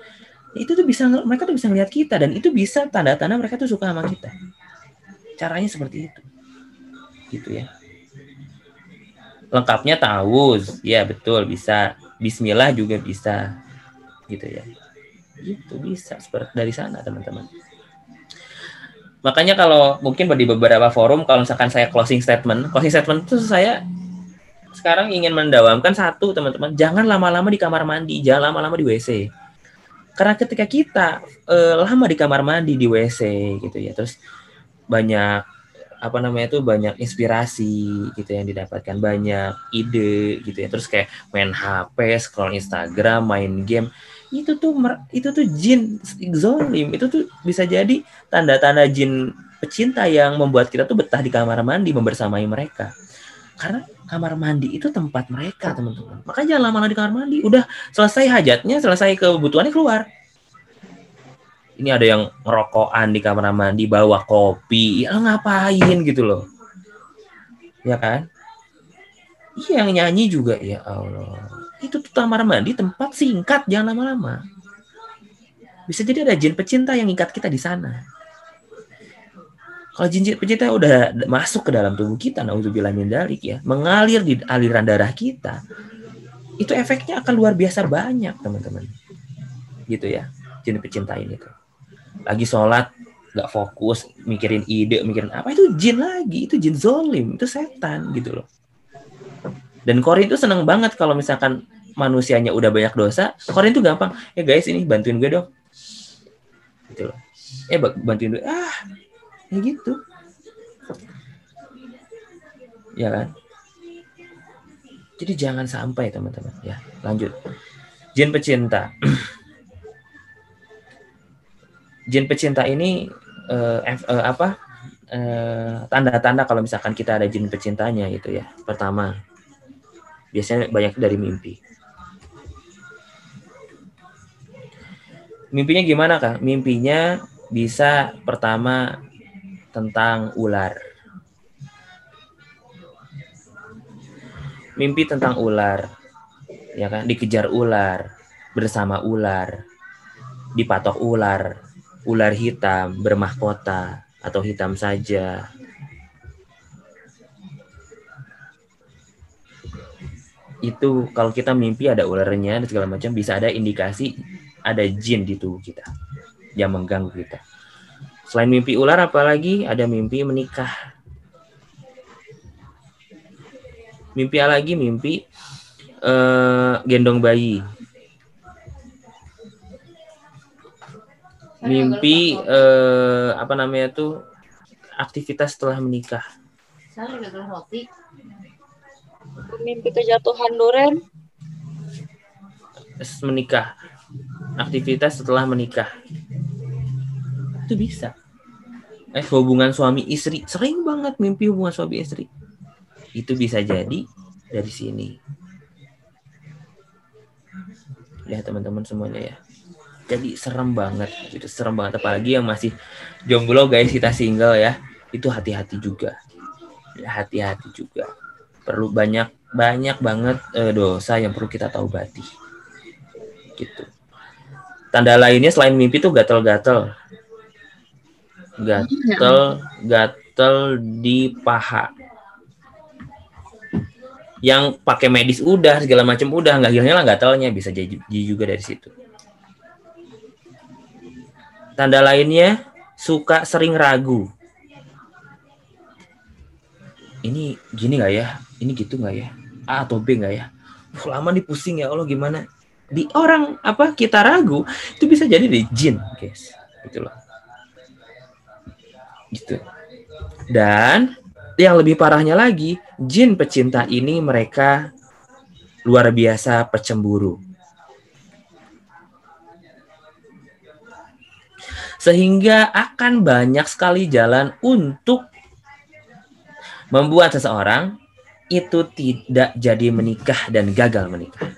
itu tuh bisa mereka tuh bisa ngeliat kita dan itu bisa tanda-tanda mereka tuh suka sama kita caranya seperti itu gitu ya lengkapnya tahu ya betul bisa Bismillah juga bisa. Gitu ya. Itu bisa. Seperti dari sana teman-teman. Makanya kalau mungkin di beberapa forum kalau misalkan saya closing statement closing statement itu saya sekarang ingin mendawamkan satu teman-teman jangan lama-lama di kamar mandi jangan lama-lama di WC karena ketika kita uh, lama di kamar mandi di WC gitu ya, terus banyak apa namanya itu banyak inspirasi gitu yang didapatkan, banyak ide gitu ya. Terus kayak main HP, scroll Instagram, main game, itu tuh itu tuh jin zolim, itu tuh bisa jadi tanda-tanda jin pecinta yang membuat kita tuh betah di kamar mandi membersamai mereka. Karena kamar mandi itu tempat mereka, teman-teman. Makanya jangan lama-lama di kamar mandi. Udah selesai hajatnya, selesai kebutuhannya keluar. Ini ada yang ngerokokan di kamar mandi, bawa kopi. Ya ngapain gitu loh. Ya kan? Iya, yang nyanyi juga. Ya Allah. Itu tuh kamar mandi tempat singkat, jangan lama-lama. Bisa jadi ada jin pecinta yang ikat kita di sana. Kalau jinjit pecinta udah masuk ke dalam tubuh kita, nauzubillah min dalik ya, mengalir di aliran darah kita, itu efeknya akan luar biasa banyak, teman-teman. Gitu ya, jin pecinta ini tuh. Lagi sholat, nggak fokus, mikirin ide, mikirin apa, itu jin lagi, itu jin zolim, itu setan gitu loh. Dan Korin itu seneng banget kalau misalkan manusianya udah banyak dosa, Korin itu gampang, ya guys ini bantuin gue dong. Gitu loh. Eh bantuin gue, ah ya gitu ya kan jadi jangan sampai teman-teman ya lanjut jin pecinta [clears throat] jin pecinta ini uh, uh, apa tanda-tanda uh, kalau misalkan kita ada jin pecintanya gitu ya pertama biasanya banyak dari mimpi mimpinya gimana kak mimpinya bisa pertama tentang ular. Mimpi tentang ular, ya kan? Dikejar ular, bersama ular, dipatok ular, ular hitam bermahkota atau hitam saja. Itu kalau kita mimpi ada ularnya dan segala macam bisa ada indikasi ada jin di tubuh kita yang mengganggu kita. Selain mimpi ular, apalagi ada mimpi menikah. Mimpi lagi mimpi uh, gendong bayi. Mimpi uh, apa namanya tuh aktivitas setelah menikah. Mimpi kejatuhan duren. Menikah. Aktivitas setelah menikah itu bisa eh hubungan suami istri sering banget mimpi hubungan suami istri itu bisa jadi dari sini ya teman-teman semuanya ya jadi serem banget itu serem banget. Apalagi yang masih jomblo guys kita single ya. Itu hati-hati juga. Hati-hati juga. Perlu banyak banyak banget eh, dosa yang perlu kita tahu bati gitu. Tanda lainnya selain mimpi tuh gatel-gatel. Gatel gatel di paha. Yang pakai medis udah segala macam udah. Nggak hilang hilang gatelnya bisa jadi juga dari situ Tanda lainnya suka sering ragu. Ini gini nggak ya? Ini gitu nggak ya? A atau B nggak ya? Uh, lama nih pusing ya Allah gimana? Di orang apa kita ragu itu bisa jadi di jin, guys. Gitu loh. Gitu. Dan yang lebih parahnya lagi, jin pecinta ini mereka luar biasa pecemburu. Sehingga akan banyak sekali jalan untuk membuat seseorang itu tidak jadi menikah dan gagal menikah.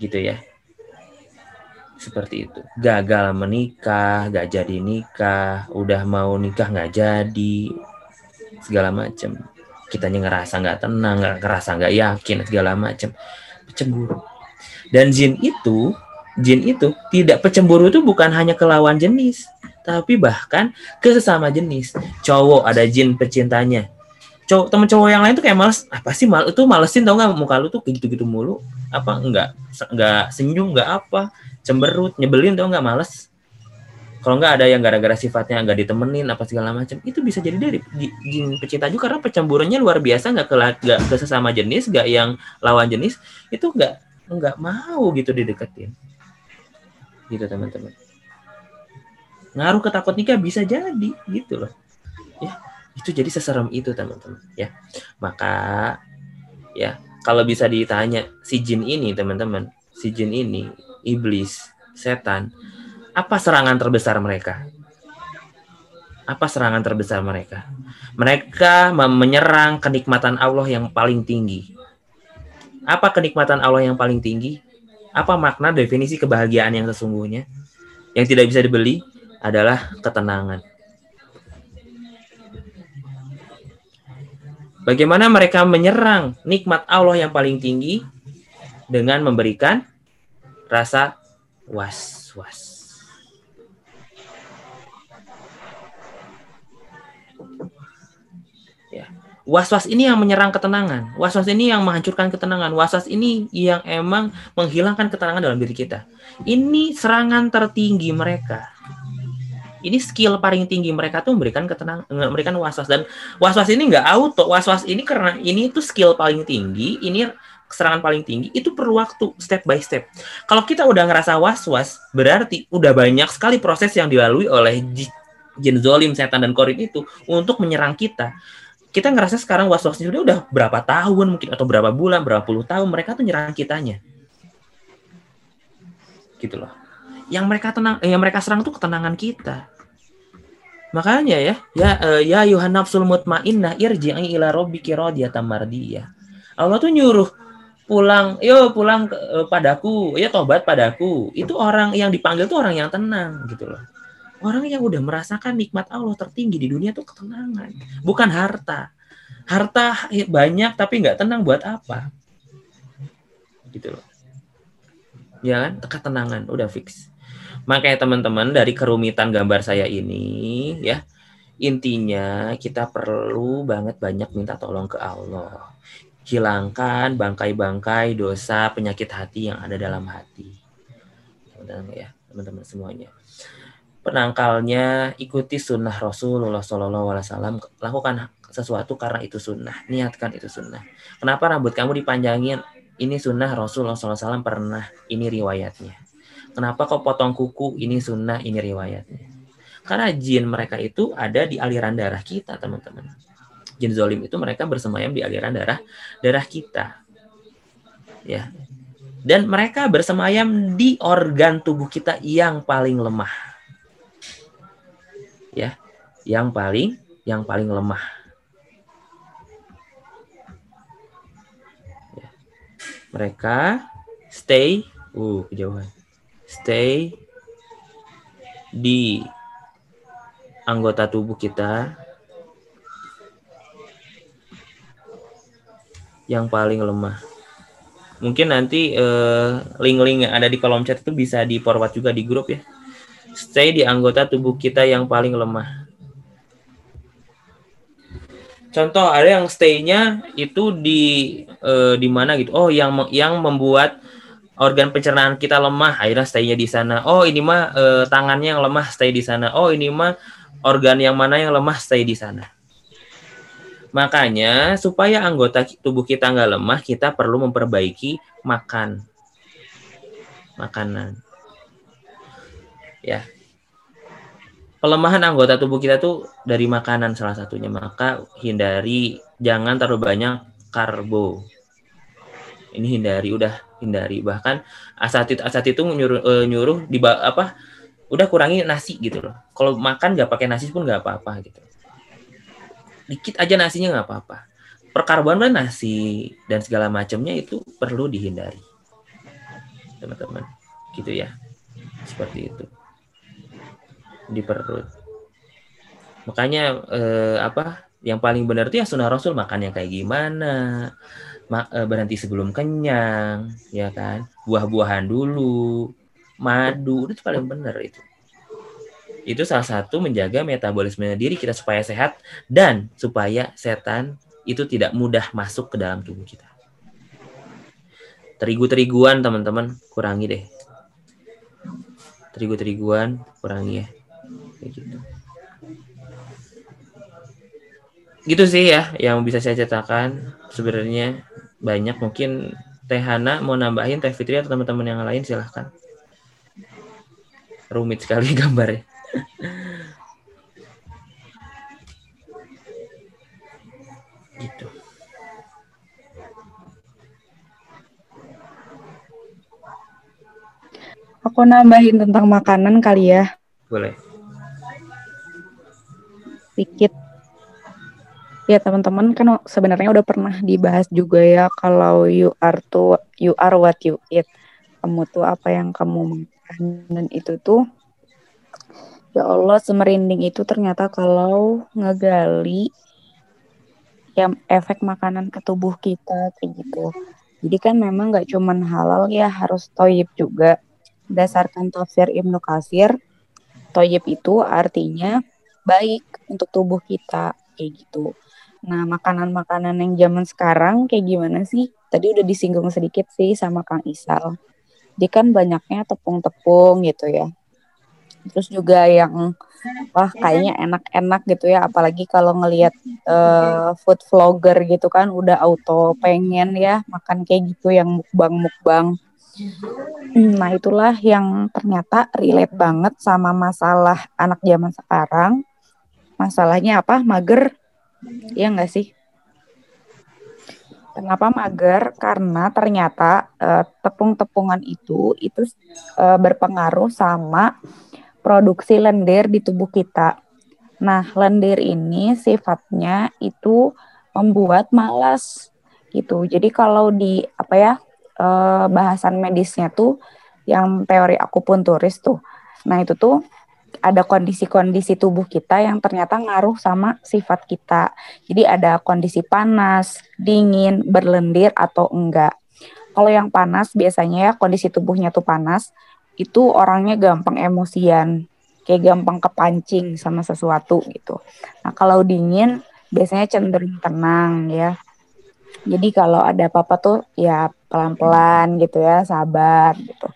Gitu ya. Seperti itu. Gagal menikah, gak jadi nikah, udah mau nikah gak jadi, segala macam. Kitanya ngerasa nggak tenang, nggak ngerasa nggak yakin, segala macam. Cemburu. Dan jin itu, jin itu tidak pecemburu itu bukan hanya ke lawan jenis, tapi bahkan ke sesama jenis. Cowok ada jin pecintanya. Cowok temen cowok yang lain tuh kayak males, apa sih mal itu malesin tau nggak muka lu tuh kayak gitu-gitu mulu. Apa enggak enggak senyum enggak apa, cemberut, nyebelin tau nggak males. Kalau nggak ada yang gara-gara sifatnya nggak ditemenin apa segala macam, itu bisa jadi dari ji- jin pecinta juga karena pecemburunya luar biasa nggak ke nggak ke sesama jenis, nggak yang lawan jenis, itu nggak nggak mau gitu dideketin. Gitu teman-teman. Ngaruh ke takut nikah bisa jadi gitu loh. Ya, itu jadi seserem itu teman-teman ya. Maka ya kalau bisa ditanya si jin ini teman-teman, si jin ini iblis, setan, apa serangan terbesar mereka? Apa serangan terbesar mereka? Mereka menyerang kenikmatan Allah yang paling tinggi. Apa kenikmatan Allah yang paling tinggi? Apa makna definisi kebahagiaan yang sesungguhnya? Yang tidak bisa dibeli adalah ketenangan. Bagaimana mereka menyerang nikmat Allah yang paling tinggi dengan memberikan rasa was-was. Ya. Was-was ini yang menyerang ketenangan. Was-was ini yang menghancurkan ketenangan. Was-was ini yang emang menghilangkan ketenangan dalam diri kita. Ini serangan tertinggi mereka. Ini skill paling tinggi mereka tuh memberikan ketenangan, memberikan was-was dan was-was ini nggak auto. Was-was ini karena ini tuh skill paling tinggi, ini serangan paling tinggi itu perlu waktu step by step. Kalau kita udah ngerasa was-was, berarti udah banyak sekali proses yang dilalui oleh ji- jin zolim, setan dan korin itu untuk menyerang kita. Kita ngerasa sekarang was-wasnya udah, udah berapa tahun mungkin atau berapa bulan, berapa puluh tahun mereka tuh nyerang kitanya. Gitu loh. Yang mereka tenang, yang mereka serang tuh ketenangan kita. Makanya ya, ya eh, ya Yuhan nafsul mutmainnah irji'i ila rabbiki radiyatan mardiyah. Allah tuh nyuruh pulang, yo pulang ke- eh, padaku, ya tobat padaku. Itu orang yang dipanggil tuh orang yang tenang gitu loh. Orang yang udah merasakan nikmat Allah tertinggi di dunia tuh ketenangan, bukan harta. Harta banyak tapi nggak tenang buat apa? Gitu loh. Ya kan? Ketenangan udah fix. Makanya teman-teman dari kerumitan gambar saya ini ya intinya kita perlu banget banyak minta tolong ke Allah. Hilangkan bangkai-bangkai dosa penyakit hati yang ada dalam hati. Teman-teman ya, teman-teman semuanya. Penangkalnya ikuti sunnah Rasulullah Shallallahu Alaihi Wasallam. Lakukan sesuatu karena itu sunnah. Niatkan itu sunnah. Kenapa rambut kamu dipanjangin? Ini sunnah Rasulullah SAW pernah. Ini riwayatnya. Kenapa kok potong kuku? Ini sunnah, ini riwayatnya. Karena jin mereka itu ada di aliran darah kita, teman-teman. Jin zolim itu mereka bersemayam di aliran darah darah kita. Ya. Dan mereka bersemayam di organ tubuh kita yang paling lemah. Ya, yang paling yang paling lemah. Ya. Mereka stay, uh kejauhan stay di anggota tubuh kita yang paling lemah. Mungkin nanti eh, link-link yang ada di kolom chat itu bisa di forward juga di grup ya. Stay di anggota tubuh kita yang paling lemah. Contoh ada yang stay-nya itu di eh, di mana gitu. Oh, yang yang membuat organ pencernaan kita lemah, akhirnya stay-nya di sana. Oh, ini mah eh, tangannya yang lemah, stay di sana. Oh, ini mah organ yang mana yang lemah, stay di sana. Makanya supaya anggota tubuh kita nggak lemah, kita perlu memperbaiki makan makanan. Ya. Pelemahan anggota tubuh kita tuh dari makanan salah satunya. Maka hindari jangan terlalu banyak karbo. Ini hindari udah hindari bahkan asatid asatid itu nyuruh uh, nyuruh di apa udah kurangi nasi gitu loh. Kalau makan nggak pakai nasi pun nggak apa-apa gitu. Dikit aja nasinya nggak apa-apa. Perkarbonan nasi dan segala macamnya itu perlu dihindari teman-teman gitu ya seperti itu di perut. Makanya eh, apa yang paling benar itu ya sunnah rasul makannya kayak gimana Ma, eh, berhenti sebelum kenyang ya kan? Buah-buahan dulu madu itu paling benar itu. Itu salah satu menjaga metabolisme diri kita supaya sehat dan supaya setan itu tidak mudah masuk ke dalam tubuh kita. Terigu-teriguan teman-teman kurangi deh. Terigu-teriguan kurangi ya kayak gitu. Gitu sih ya yang bisa saya ceritakan. Sebenarnya banyak mungkin Teh Hana mau nambahin Teh Fitri atau teman-teman yang lain silahkan. Rumit sekali [laughs] gambarnya. Gitu. Aku nambahin tentang makanan kali ya. Boleh. Sedikit. Ya teman-teman kan sebenarnya udah pernah dibahas juga ya kalau you are to you are what you eat. Kamu tuh apa yang kamu makan dan itu tuh ya Allah semerinding itu ternyata kalau ngegali yang efek makanan ke tubuh kita kayak gitu. Jadi kan memang nggak cuman halal ya harus toyib juga berdasarkan tafsir Ibnu Kasir, toyib itu artinya baik untuk tubuh kita kayak gitu. Nah, makanan-makanan yang zaman sekarang kayak gimana sih? Tadi udah disinggung sedikit sih sama Kang Isal. Dia kan banyaknya tepung-tepung gitu ya. Terus juga yang wah kayaknya enak-enak gitu ya, apalagi kalau ngelihat uh, food vlogger gitu kan udah auto pengen ya makan kayak gitu yang mukbang-mukbang Nah, itulah yang ternyata relate banget sama masalah anak zaman sekarang. Masalahnya apa? Mager. Iya enggak sih? Kenapa mager? Karena ternyata uh, tepung-tepungan itu itu uh, berpengaruh sama produksi lendir di tubuh kita. Nah, lendir ini sifatnya itu membuat malas gitu. Jadi kalau di apa ya uh, bahasan medisnya tuh yang teori aku pun turis tuh. Nah, itu tuh ada kondisi-kondisi tubuh kita yang ternyata ngaruh sama sifat kita. Jadi ada kondisi panas, dingin, berlendir atau enggak. Kalau yang panas biasanya ya kondisi tubuhnya tuh panas, itu orangnya gampang emosian, kayak gampang kepancing sama sesuatu gitu. Nah, kalau dingin biasanya cenderung tenang ya. Jadi kalau ada apa-apa tuh ya pelan-pelan gitu ya, sabar gitu.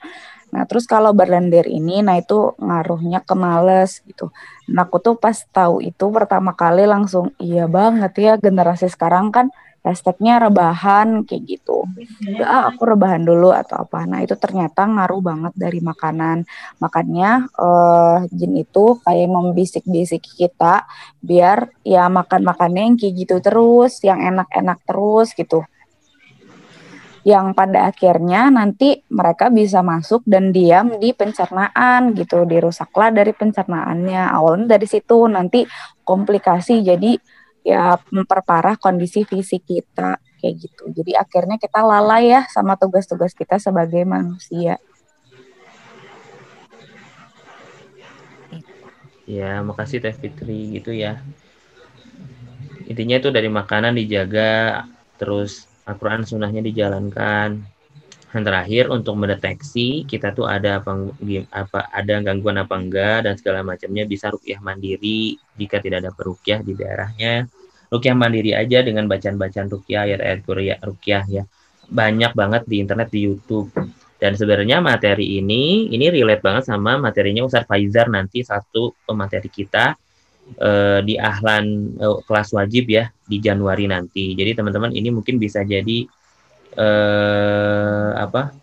Nah, terus kalau berlendir ini, nah itu ngaruhnya ke males gitu. Nah, aku tuh pas tahu itu pertama kali langsung, iya banget ya generasi sekarang kan hashtagnya rebahan kayak gitu. Udah ah, aku rebahan dulu atau apa. Nah itu ternyata ngaruh banget dari makanan. Makanya uh, jin itu kayak membisik-bisik kita biar ya makan-makannya yang kayak gitu terus, yang enak-enak terus gitu yang pada akhirnya nanti mereka bisa masuk dan diam di pencernaan gitu dirusaklah dari pencernaannya awalnya dari situ nanti komplikasi jadi ya memperparah kondisi fisik kita kayak gitu. Jadi akhirnya kita lalai ya sama tugas-tugas kita sebagai manusia. Ya, makasih Teh Fitri gitu ya. Intinya itu dari makanan dijaga, terus Al-Quran sunnahnya dijalankan. Dan terakhir untuk mendeteksi kita tuh ada apa, apa ada gangguan apa enggak dan segala macamnya bisa rukyah mandiri jika tidak ada perukyah di daerahnya. Rukyah mandiri aja dengan bacaan-bacaan rukyah ayat-ayat rukyah ya. Banyak banget di internet di YouTube. Dan sebenarnya materi ini ini relate banget sama materinya Ustadz Faizar nanti satu pemateri kita eh, di ahlan eh, kelas wajib ya di Januari nanti. Jadi teman-teman ini mungkin bisa jadi eh, apa?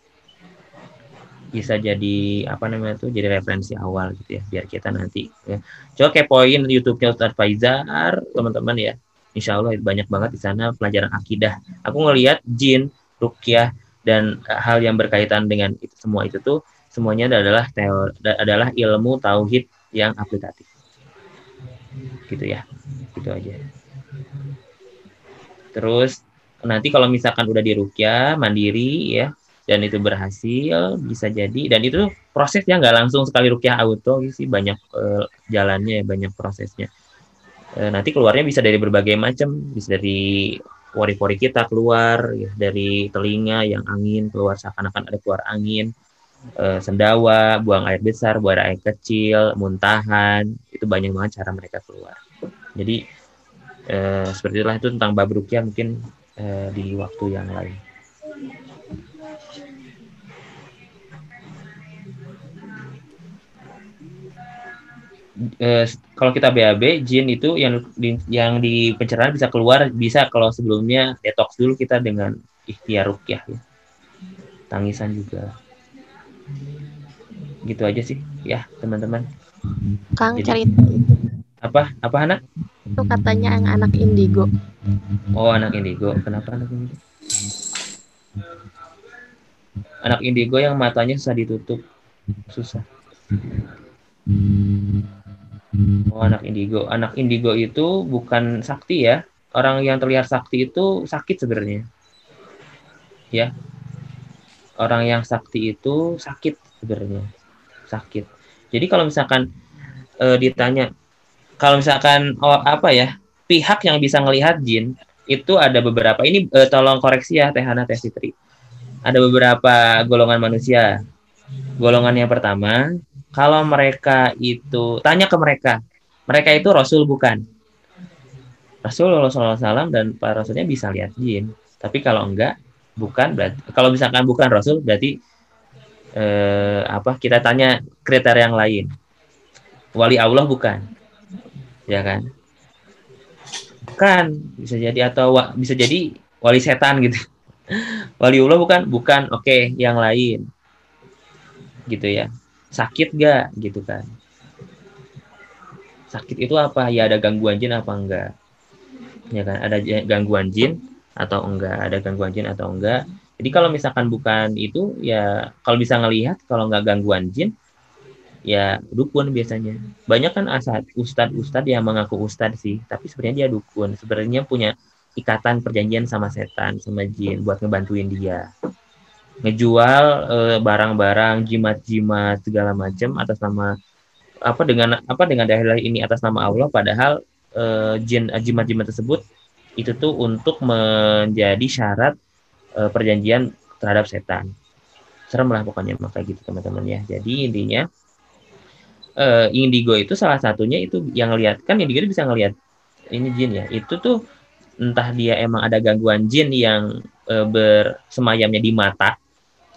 Bisa jadi apa namanya tuh jadi referensi awal gitu ya biar kita nanti ya. Coba kepoin YouTube-nya Ustadz Faizar teman-teman ya. Insya Allah banyak banget di sana pelajaran akidah. Aku ngelihat jin, rukyah, dan hal yang berkaitan dengan itu semua itu tuh semuanya adalah teori adalah ilmu tauhid yang aplikatif gitu ya. Gitu aja. Terus nanti kalau misalkan udah dirukyah mandiri ya dan itu berhasil bisa jadi. Dan itu prosesnya nggak langsung sekali rukyah auto sih. Banyak uh, jalannya banyak prosesnya. Uh, nanti keluarnya bisa dari berbagai macam. Bisa dari pori-pori kita keluar ya, dari telinga yang angin keluar seakan-akan ada keluar angin e, sendawa buang air besar buang air kecil muntahan itu banyak banget cara mereka keluar jadi e, seperti itulah itu tentang bab rukyah mungkin e, di waktu yang lain eh, kalau kita BAB jin itu yang di, yang di pencerahan bisa keluar bisa kalau sebelumnya detox dulu kita dengan ikhtiar rukyah ya. Tangisan juga. Gitu aja sih ya, teman-teman. Kang Jadi- cerita itu Apa? Apa anak? itu katanya yang anak indigo. Oh, anak indigo. Kenapa anak indigo? Anak indigo yang matanya susah ditutup. Susah. Oh, anak indigo. Anak indigo itu bukan sakti ya. Orang yang terlihat sakti itu sakit sebenarnya. Ya. Orang yang sakti itu sakit sebenarnya. Sakit. Jadi kalau misalkan eh, ditanya kalau misalkan oh, apa ya? Pihak yang bisa melihat jin itu ada beberapa. Ini eh, tolong koreksi ya Teh Hana Teh Fitri. Ada beberapa golongan manusia. Golongan yang pertama, kalau mereka itu tanya ke mereka, mereka itu rasul bukan? Rasulullah SAW dan para rasulnya bisa lihat jin. Tapi kalau enggak, bukan berarti kalau misalkan bukan rasul berarti eh, apa? Kita tanya kriteria yang lain. Wali Allah bukan, ya kan? Bukan bisa jadi atau wa- bisa jadi wali setan gitu. [laughs] Waliullah bukan, bukan. Oke, yang lain gitu ya sakit gak gitu kan sakit itu apa ya ada gangguan jin apa enggak ya kan ada gangguan jin atau enggak ada gangguan jin atau enggak. Jadi kalau misalkan bukan itu ya kalau bisa ngelihat kalau enggak gangguan jin ya dukun biasanya. Banyak kan asat ustadz ustadz yang mengaku ustadz sih tapi sebenarnya dia dukun. Sebenarnya punya ikatan perjanjian sama setan sama jin buat ngebantuin dia. Ngejual eh, barang-barang jimat-jimat segala macam atas nama apa dengan apa dengan dalil ini atas nama Allah padahal eh, jin jimat-jimat tersebut itu tuh untuk menjadi syarat eh, perjanjian terhadap setan serem lah pokoknya maka gitu teman-teman ya jadi intinya eh, indigo itu salah satunya itu yang lihat kan indigo itu bisa ngelihat ini jin ya itu tuh entah dia emang ada gangguan jin yang eh, bersemayamnya di mata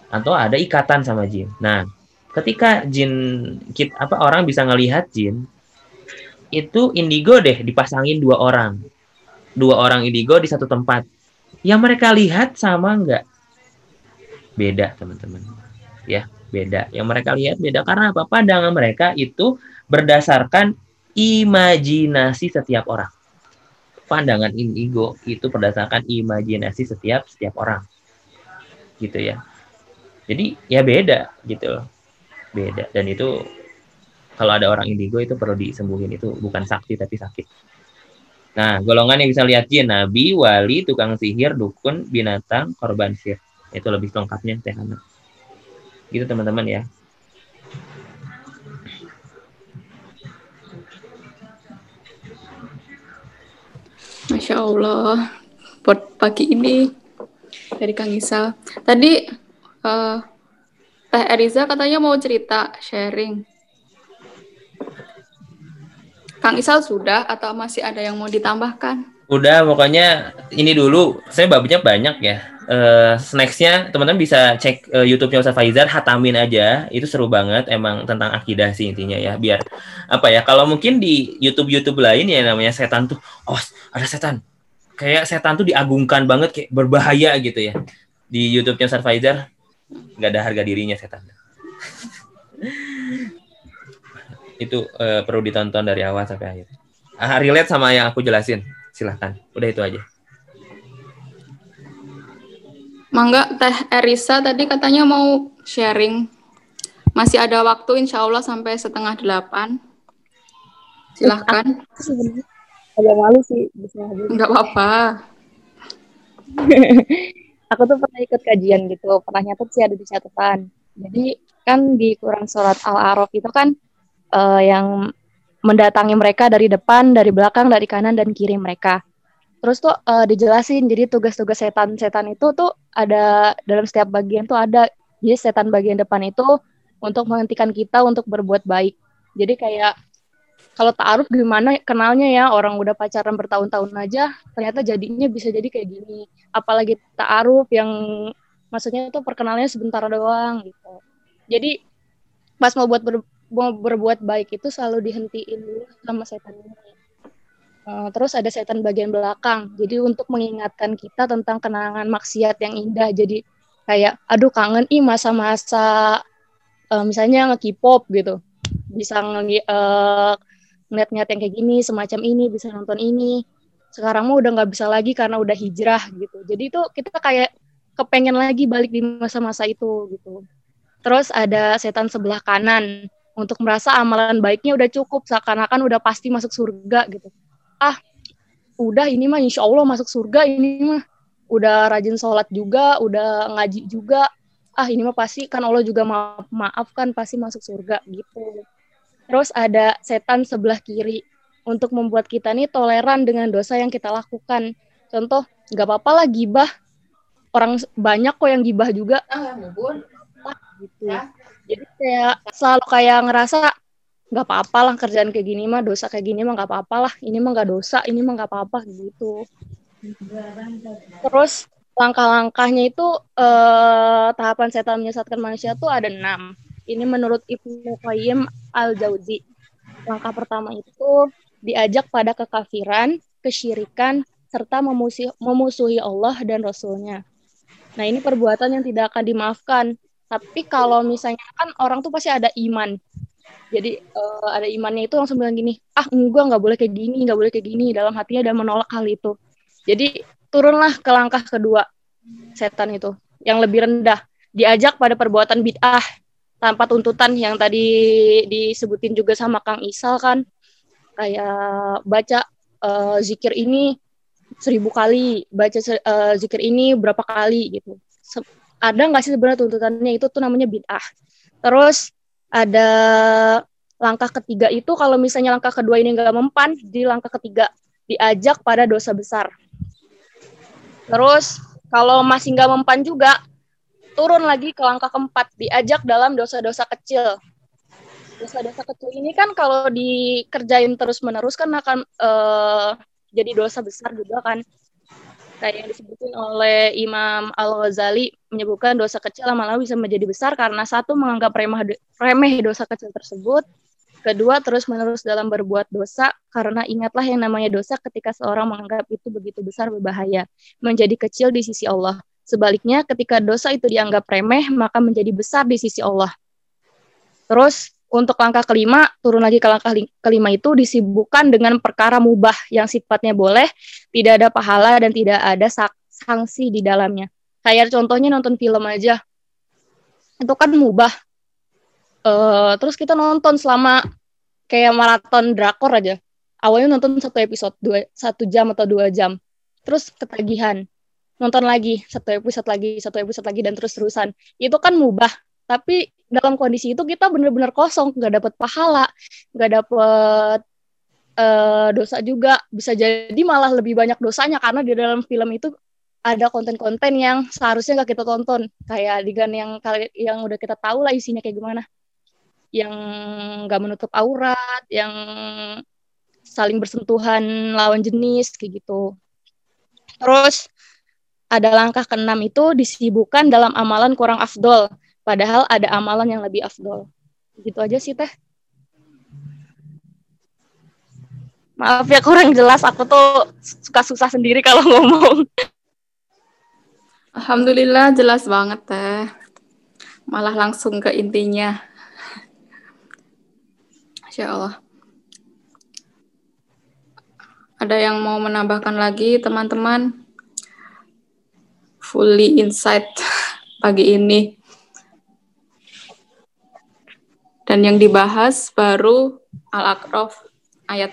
atau ada ikatan sama jin. Nah, ketika jin kit apa orang bisa ngelihat jin itu indigo deh dipasangin dua orang. Dua orang indigo di satu tempat. Yang mereka lihat sama enggak? Beda, teman-teman. Ya, beda. Yang mereka lihat beda karena apa? Pandangan mereka itu berdasarkan imajinasi setiap orang. Pandangan indigo itu berdasarkan imajinasi setiap setiap orang. Gitu ya jadi ya beda gitu loh beda dan itu kalau ada orang indigo itu perlu disembuhin itu bukan sakti tapi sakit nah golongan yang bisa lihat jin nabi wali tukang sihir dukun binatang korban sihir itu lebih lengkapnya teh Hana. gitu teman-teman ya Masya Allah. Buat pagi ini dari Kang Isa. Tadi eh, Teh Eriza katanya mau cerita, sharing. Kang Isal sudah atau masih ada yang mau ditambahkan? udah pokoknya ini dulu. Saya babnya banyak ya. Eh snacks-nya teman-teman bisa cek eh, YouTube-nya Ustaz Faizar Hatamin aja. Itu seru banget emang tentang akidah sih intinya ya biar apa ya kalau mungkin di YouTube YouTube lain ya namanya setan tuh oh ada setan. Kayak setan tuh diagungkan banget kayak berbahaya gitu ya. Di YouTube-nya Ustaz Faizar nggak ada harga dirinya setan [laughs] itu eh, perlu ditonton dari awal sampai akhir ah, relate sama yang aku jelasin silahkan udah itu aja Mangga Teh Erisa tadi katanya mau sharing. Masih ada waktu insya Allah sampai setengah delapan. Silahkan. agak malu sih bisa hadir. Enggak apa-apa. [laughs] Aku tuh pernah ikut kajian gitu, pernah nyatet sih ada di catatan. Jadi kan di Quran surat Al-A'raf itu kan eh, yang mendatangi mereka dari depan, dari belakang, dari kanan dan kiri mereka. Terus tuh eh, dijelasin jadi tugas-tugas setan-setan itu tuh ada dalam setiap bagian tuh ada. Jadi setan bagian depan itu untuk menghentikan kita untuk berbuat baik. Jadi kayak kalau ta'aruf gimana kenalnya ya orang udah pacaran bertahun-tahun aja ternyata jadinya bisa jadi kayak gini apalagi ta'aruf yang maksudnya itu perkenalnya sebentar doang gitu jadi pas mau buat ber- mau berbuat baik itu selalu dihentiin dulu sama setan ini. Eh, terus ada setan bagian belakang. Jadi untuk mengingatkan kita tentang kenangan maksiat yang indah. Jadi kayak aduh kangen ih masa-masa eh, misalnya nge-K-pop gitu. Bisa nge eh, ngeliat-ngeliat yang kayak gini semacam ini bisa nonton ini. Sekarang udah nggak bisa lagi karena udah hijrah gitu. Jadi itu kita kayak kepengen lagi balik di masa-masa itu gitu. Terus ada setan sebelah kanan untuk merasa amalan baiknya udah cukup seakan-akan udah pasti masuk surga gitu ah udah ini mah insya Allah masuk surga ini mah udah rajin sholat juga udah ngaji juga ah ini mah pasti kan Allah juga maaf maafkan pasti masuk surga gitu Terus ada setan sebelah kiri untuk membuat kita nih toleran dengan dosa yang kita lakukan. Contoh, nggak apa-apa lah gibah. Orang banyak kok yang gibah juga. Gitu. Jadi kayak selalu kayak ngerasa nggak apa-apa lah kerjaan kayak gini mah dosa kayak gini mah nggak apa-apa lah. Ini mah nggak dosa, ini mah nggak apa-apa gitu. Terus langkah-langkahnya itu eh, tahapan setan menyesatkan manusia tuh ada enam. Ini menurut Ibnu Qayyim al-Jauzi. Langkah pertama itu diajak pada kekafiran, kesyirikan, serta memusuhi Allah dan Rasulnya. Nah ini perbuatan yang tidak akan dimaafkan. Tapi kalau misalnya kan orang tuh pasti ada iman. Jadi eh, ada imannya itu langsung bilang gini, ah enggak nggak boleh kayak gini, nggak boleh kayak gini. Dalam hatinya dan menolak hal itu. Jadi turunlah ke langkah kedua setan itu yang lebih rendah. Diajak pada perbuatan bid'ah tanpa tuntutan yang tadi disebutin juga sama Kang Isal kan kayak baca eh, zikir ini seribu kali baca eh, zikir ini berapa kali gitu ada nggak sih sebenarnya tuntutannya? Itu tuh namanya bid'ah. Terus ada langkah ketiga itu kalau misalnya langkah kedua ini nggak mempan di langkah ketiga diajak pada dosa besar. Terus kalau masih nggak mempan juga turun lagi ke langkah keempat diajak dalam dosa-dosa kecil. Dosa-dosa kecil ini kan kalau dikerjain terus menerus kan akan eh, jadi dosa besar juga kan kayak yang disebutin oleh Imam Al Ghazali menyebutkan dosa kecil lama-lama bisa menjadi besar karena satu menganggap remeh remeh dosa kecil tersebut kedua terus menerus dalam berbuat dosa karena ingatlah yang namanya dosa ketika seorang menganggap itu begitu besar berbahaya menjadi kecil di sisi Allah Sebaliknya, ketika dosa itu dianggap remeh, maka menjadi besar di sisi Allah. Terus, untuk langkah kelima, turun lagi ke langkah li- kelima itu disibukkan dengan perkara mubah yang sifatnya boleh, tidak ada pahala dan tidak ada sanksi di dalamnya. Kayak contohnya nonton film aja. Itu kan mubah. Eh, terus kita nonton selama kayak maraton drakor aja. Awalnya nonton satu episode, dua, satu jam atau dua jam. Terus ketagihan nonton lagi satu episode lagi satu episode lagi dan terus terusan itu kan mubah tapi dalam kondisi itu kita bener-bener kosong nggak dapat pahala nggak dapat eh, dosa juga. Bisa jadi malah lebih banyak dosanya karena di dalam film itu ada konten-konten yang seharusnya nggak kita tonton. Kayak adegan yang yang udah kita tahu lah isinya kayak gimana. Yang nggak menutup aurat yang saling bersentuhan lawan jenis kayak gitu. Terus ada langkah keenam itu disibukkan dalam amalan kurang afdol, padahal ada amalan yang lebih afdol. Gitu aja sih teh. Maaf ya kurang jelas, aku tuh suka susah sendiri kalau [laughs] ngomong. Alhamdulillah jelas banget teh. Malah langsung ke intinya. Masya Allah. Ada yang mau menambahkan lagi teman-teman? Fully insight [laughs] pagi ini. Dan yang dibahas baru Al-Aqraf ayat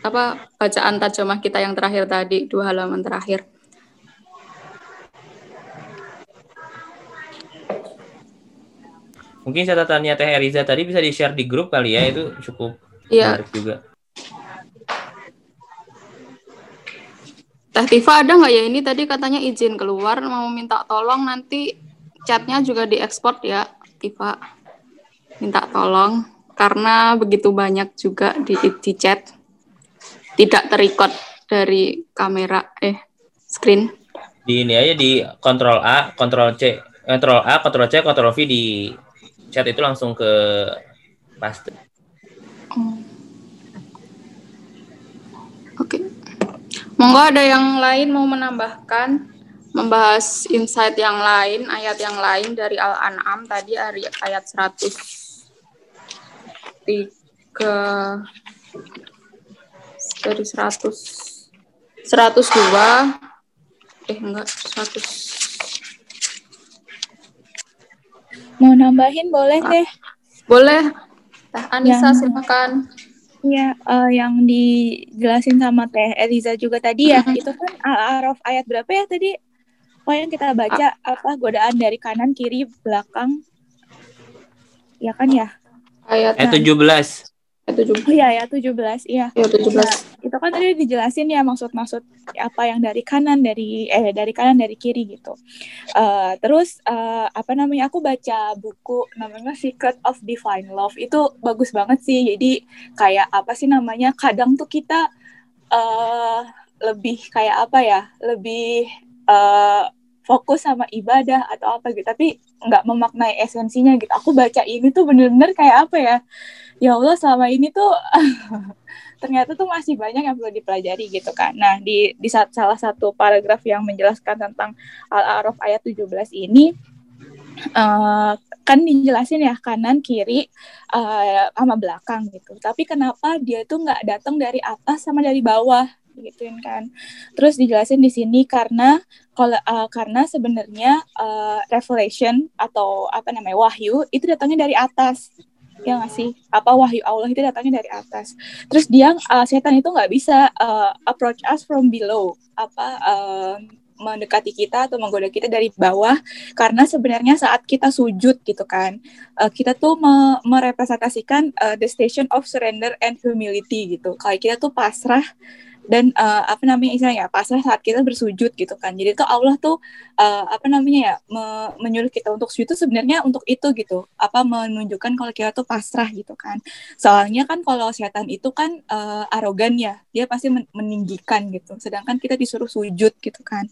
apa bacaan terjemah kita yang terakhir tadi, dua halaman terakhir. Mungkin catatannya Teh Eriza tadi bisa di-share di grup kali ya, itu cukup Iya, menarik juga. Teh Tifa ada nggak ya ini tadi katanya izin keluar mau minta tolong nanti chatnya juga diekspor ya Tifa minta tolong karena begitu banyak juga di, di chat tidak terrecord dari kamera eh screen Di ini aja di Ctrl A, Ctrl C, Ctrl A, Ctrl C, Ctrl V di chat itu langsung ke paste. Oke. Monggo ada yang lain mau menambahkan membahas insight yang lain, ayat yang lain dari Al-An'am tadi ayat 100 tiga dari 100 102 eh enggak 100 Mau nambahin boleh teh? boleh. Teh Anissa Yang- silakan. Iya, eh, yang dijelasin sama Teh Eliza juga tadi ya, itu kan Al-A'raf ayat berapa ya tadi? Oh yang kita baca apa godaan dari kanan, kiri, belakang, ya kan ya? Ayat Eh 17. ayat 17 Oh iya ya 17, iya. ya 17 Nah, itu kan tadi dijelasin ya maksud-maksud apa yang dari kanan dari eh dari kanan dari kiri gitu. Eh, terus eh, apa namanya aku baca buku namanya Secret of Divine Love itu bagus banget sih. Jadi kayak apa sih namanya? Kadang tuh kita eh lebih kayak apa ya? Lebih eh fokus sama ibadah atau apa gitu tapi nggak memaknai esensinya gitu aku baca ini tuh bener-bener kayak apa ya ya Allah selama ini tuh [laughs] ternyata tuh masih banyak yang perlu dipelajari gitu kan. Nah, di di saat salah satu paragraf yang menjelaskan tentang Al-A'raf ayat 17 ini eh, kan dijelasin ya kanan kiri eh, sama belakang gitu. Tapi kenapa dia tuh nggak datang dari atas sama dari bawah gituin kan. Terus dijelasin di sini karena kalau eh, karena sebenarnya eh, revelation atau apa namanya wahyu itu datangnya dari atas. Ya nggak sih? Apa wahyu Allah itu datangnya dari atas. Terus dia uh, setan itu nggak bisa uh, approach us from below. Apa uh, mendekati kita atau menggoda kita dari bawah. Karena sebenarnya saat kita sujud gitu kan uh, kita tuh me- merepresentasikan uh, the station of surrender and humility gitu. Kayak kita tuh pasrah dan uh, apa namanya istilahnya ya pasrah saat kita bersujud gitu kan. Jadi tuh Allah tuh uh, apa namanya ya me- menyuruh kita untuk sujud itu sebenarnya untuk itu gitu. Apa menunjukkan kalau kita tuh pasrah gitu kan. Soalnya kan kalau setan itu kan uh, arogan ya dia pasti men- meninggikan gitu. Sedangkan kita disuruh sujud gitu kan.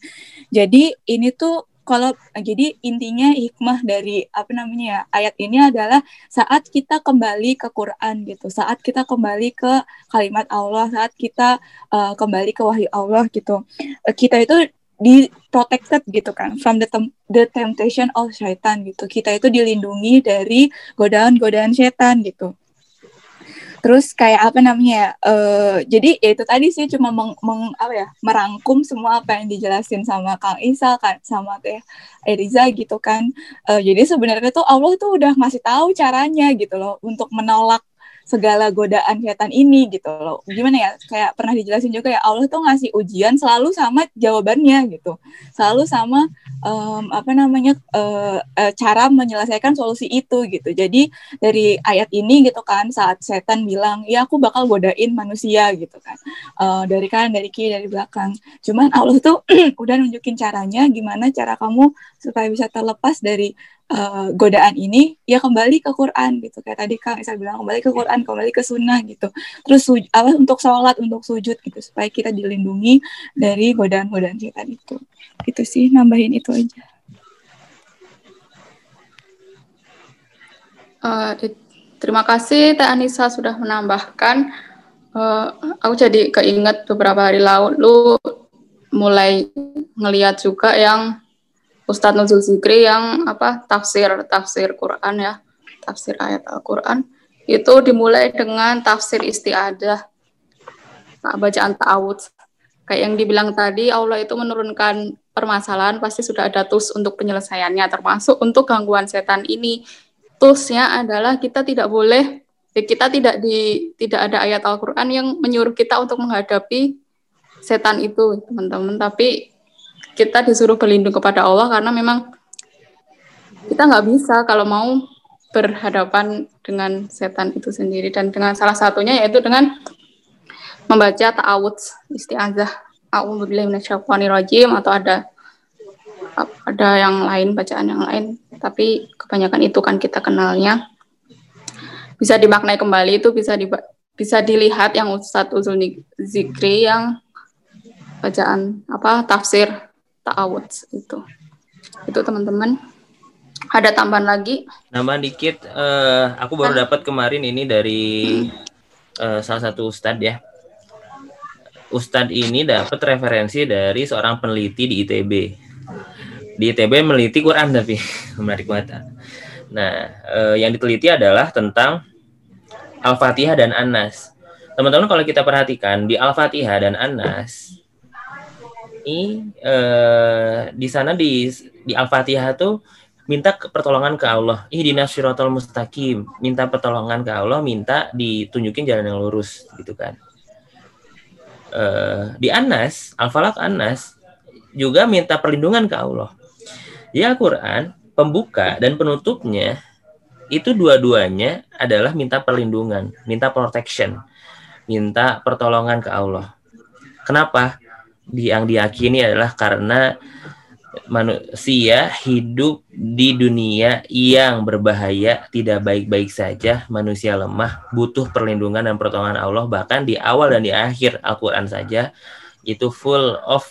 Jadi ini tuh kalau jadi intinya hikmah dari apa namanya ya ayat ini adalah saat kita kembali ke Quran gitu saat kita kembali ke kalimat Allah saat kita uh, kembali ke wahyu Allah gitu. Uh, kita itu di protected gitu kan from the tem- the temptation of syaitan gitu. Kita itu dilindungi dari godaan-godaan setan gitu terus kayak apa namanya ya eh, jadi ya itu tadi sih cuma meng, meng- apa ya merangkum semua apa yang dijelasin sama Kang Isa kan sama Teh Eriza gitu kan. Eh, jadi sebenarnya tuh Allah tuh udah ngasih tahu caranya gitu loh untuk menolak segala godaan setan ini gitu loh. Gimana ya? Kayak pernah dijelasin juga ya Allah tuh ngasih ujian selalu sama jawabannya gitu. Selalu sama em, apa namanya eh, cara menyelesaikan solusi itu gitu. Jadi dari ayat ini gitu kan saat setan bilang, "Ya aku bakal godain manusia" gitu kan. Eh, dari kanan, dari kiri, dari belakang. Cuman Allah tuh [clears throat] udah nunjukin caranya gimana cara kamu supaya bisa terlepas dari eh, godaan ini ya kembali ke Quran gitu. Kayak tadi Kang Isa bilang kembali ke Quran kembali ke sunnah gitu. Terus apa untuk sholat untuk sujud gitu supaya kita dilindungi dari godaan-godaan setan itu. Gitu sih nambahin itu aja. Di- terima kasih Teh Anissa sudah menambahkan. Eh, aku jadi keinget beberapa hari lalu mulai ngeliat juga yang Ustadz Nuzul Zikri yang apa tafsir tafsir Quran ya tafsir ayat Al-Quran itu dimulai dengan tafsir istiadah. Nah, bacaan ta'awudz. Kayak yang dibilang tadi Allah itu menurunkan permasalahan pasti sudah ada tools untuk penyelesaiannya termasuk untuk gangguan setan ini. Toolsnya adalah kita tidak boleh eh, kita tidak di tidak ada ayat Al-Quran yang menyuruh kita untuk menghadapi setan itu teman-teman. Tapi kita disuruh berlindung kepada Allah karena memang kita nggak bisa kalau mau berhadapan dengan setan itu sendiri. Dan dengan salah satunya yaitu dengan membaca a'udzubillahi minasyaitonirrajim atau ada ada yang lain bacaan yang lain. Tapi kebanyakan itu kan kita kenalnya. Bisa dimaknai kembali itu bisa di, bisa dilihat yang Ustadz Uzul Zikri yang bacaan apa tafsir ta'awudz itu itu teman-teman ada tambahan lagi Nambah dikit, eh, aku baru dapat kemarin ini dari eh, salah satu ustadz ya. Ustadz ini dapat referensi dari seorang peneliti di ITB. Di ITB meneliti Quran tapi [laughs] menarik banget. Nah, eh, yang diteliti adalah tentang Al-Fatihah dan Anas. Teman-teman kalau kita perhatikan di Al-Fatihah dan Anas ini eh, di sana di di Al-Fatihah tuh minta pertolongan ke Allah. Ihdinas syiratal mustaqim. Minta pertolongan ke Allah, minta ditunjukin jalan yang lurus gitu kan. Eh, di Anas, Al-Falaq Anas juga minta perlindungan ke Allah. Di Al-Qur'an, pembuka dan penutupnya itu dua-duanya adalah minta perlindungan, minta protection, minta pertolongan ke Allah. Kenapa? Yang diyakini adalah karena manusia hidup di dunia yang berbahaya, tidak baik-baik saja, manusia lemah, butuh perlindungan dan pertolongan Allah. Bahkan di awal dan di akhir Al-Quran saja itu full of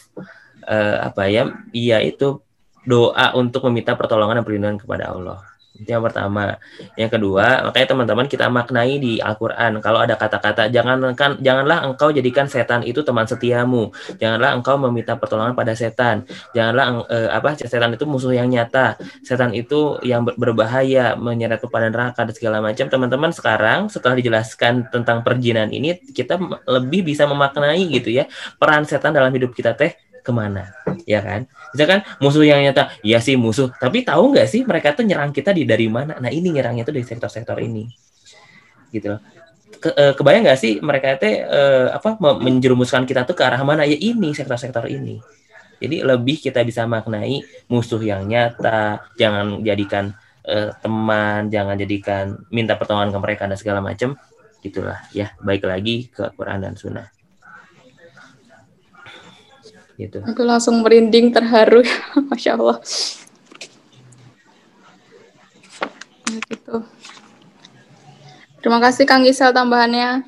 eh, apa ya? Iya itu doa untuk meminta pertolongan dan perlindungan kepada Allah. Itu yang pertama. Yang kedua, makanya teman-teman kita maknai di Al-Quran. Kalau ada kata-kata, jangan kan, janganlah engkau jadikan setan itu teman setiamu. Janganlah engkau meminta pertolongan pada setan. Janganlah eh, apa setan itu musuh yang nyata. Setan itu yang ber- berbahaya, menyeret kepada neraka dan segala macam. Teman-teman sekarang setelah dijelaskan tentang perjinan ini, kita lebih bisa memaknai gitu ya peran setan dalam hidup kita teh ke mana, ya kan? Misalkan musuh yang nyata, ya sih musuh. Tapi tahu nggak sih mereka tuh nyerang kita di dari mana? Nah ini nyerangnya tuh dari sektor-sektor ini, gitu loh. Ke, eh, kebayang nggak sih mereka teh eh, apa me- menjerumuskan kita tuh ke arah mana? Ya ini sektor-sektor ini. Jadi lebih kita bisa maknai musuh yang nyata, jangan jadikan eh, teman, jangan jadikan minta pertolongan ke mereka dan segala macam. Gitulah ya. Baik lagi ke Quran dan Sunnah. Gitu. aku langsung merinding terharu. [laughs] Masya Allah. Ya, gitu. Terima kasih Kang Gisel tambahannya.